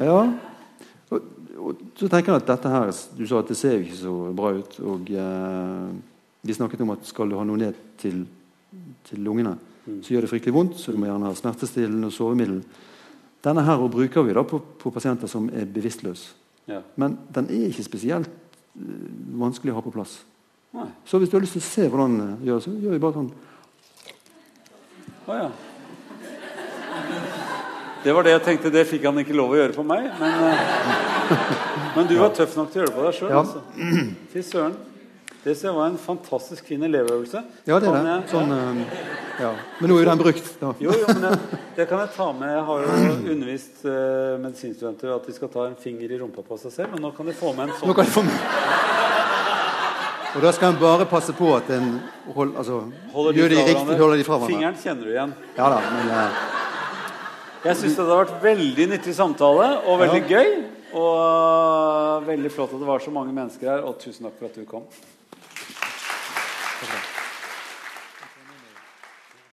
Ja. Og, og så tenker jeg at dette her Du sa at det ser jo ikke så bra ut. Og eh, vi snakket om at skal du ha noe ned til, til lungene, Mm. så gjør det fryktelig vondt. Så du må gjerne ha smertestillende og sovemiddel. Denne her bruker vi da på, på pasienter som er bevisstløse. Ja. Men den er ikke spesielt eh, vanskelig å ha på plass. Nei. Så hvis du har lyst til å se hvordan det gjøres, så gjør vi bare sånn. Å ja. Det var det jeg tenkte. Det fikk han ikke lov å gjøre på meg. Men, eh, men du var tøff nok til å gjøre det på deg sjøl. Ja. Altså. Fy søren. Det synes jeg var en fantastisk fin elevøvelse. Ja, det er det. Sånn, eh, ja. Men nå er jo den brukt. Da. Jo, jo, men jeg, det kan jeg ta med. Jeg har jo undervist uh, medisinstudenter at de skal ta en finger i rumpa på seg selv. Men nå kan de få med en Nå sånn. kan de få Og da skal en bare passe på at en hold, altså, Holder de gjør de riktig, holder de fra hverandre. Fingeren kjenner du igjen. Ja da, men Uh, Jeg syns det hadde vært veldig nyttig samtale og veldig gøy. Og veldig flott at det var så mange mennesker her, og tusen takk for at du kom. Takk for det.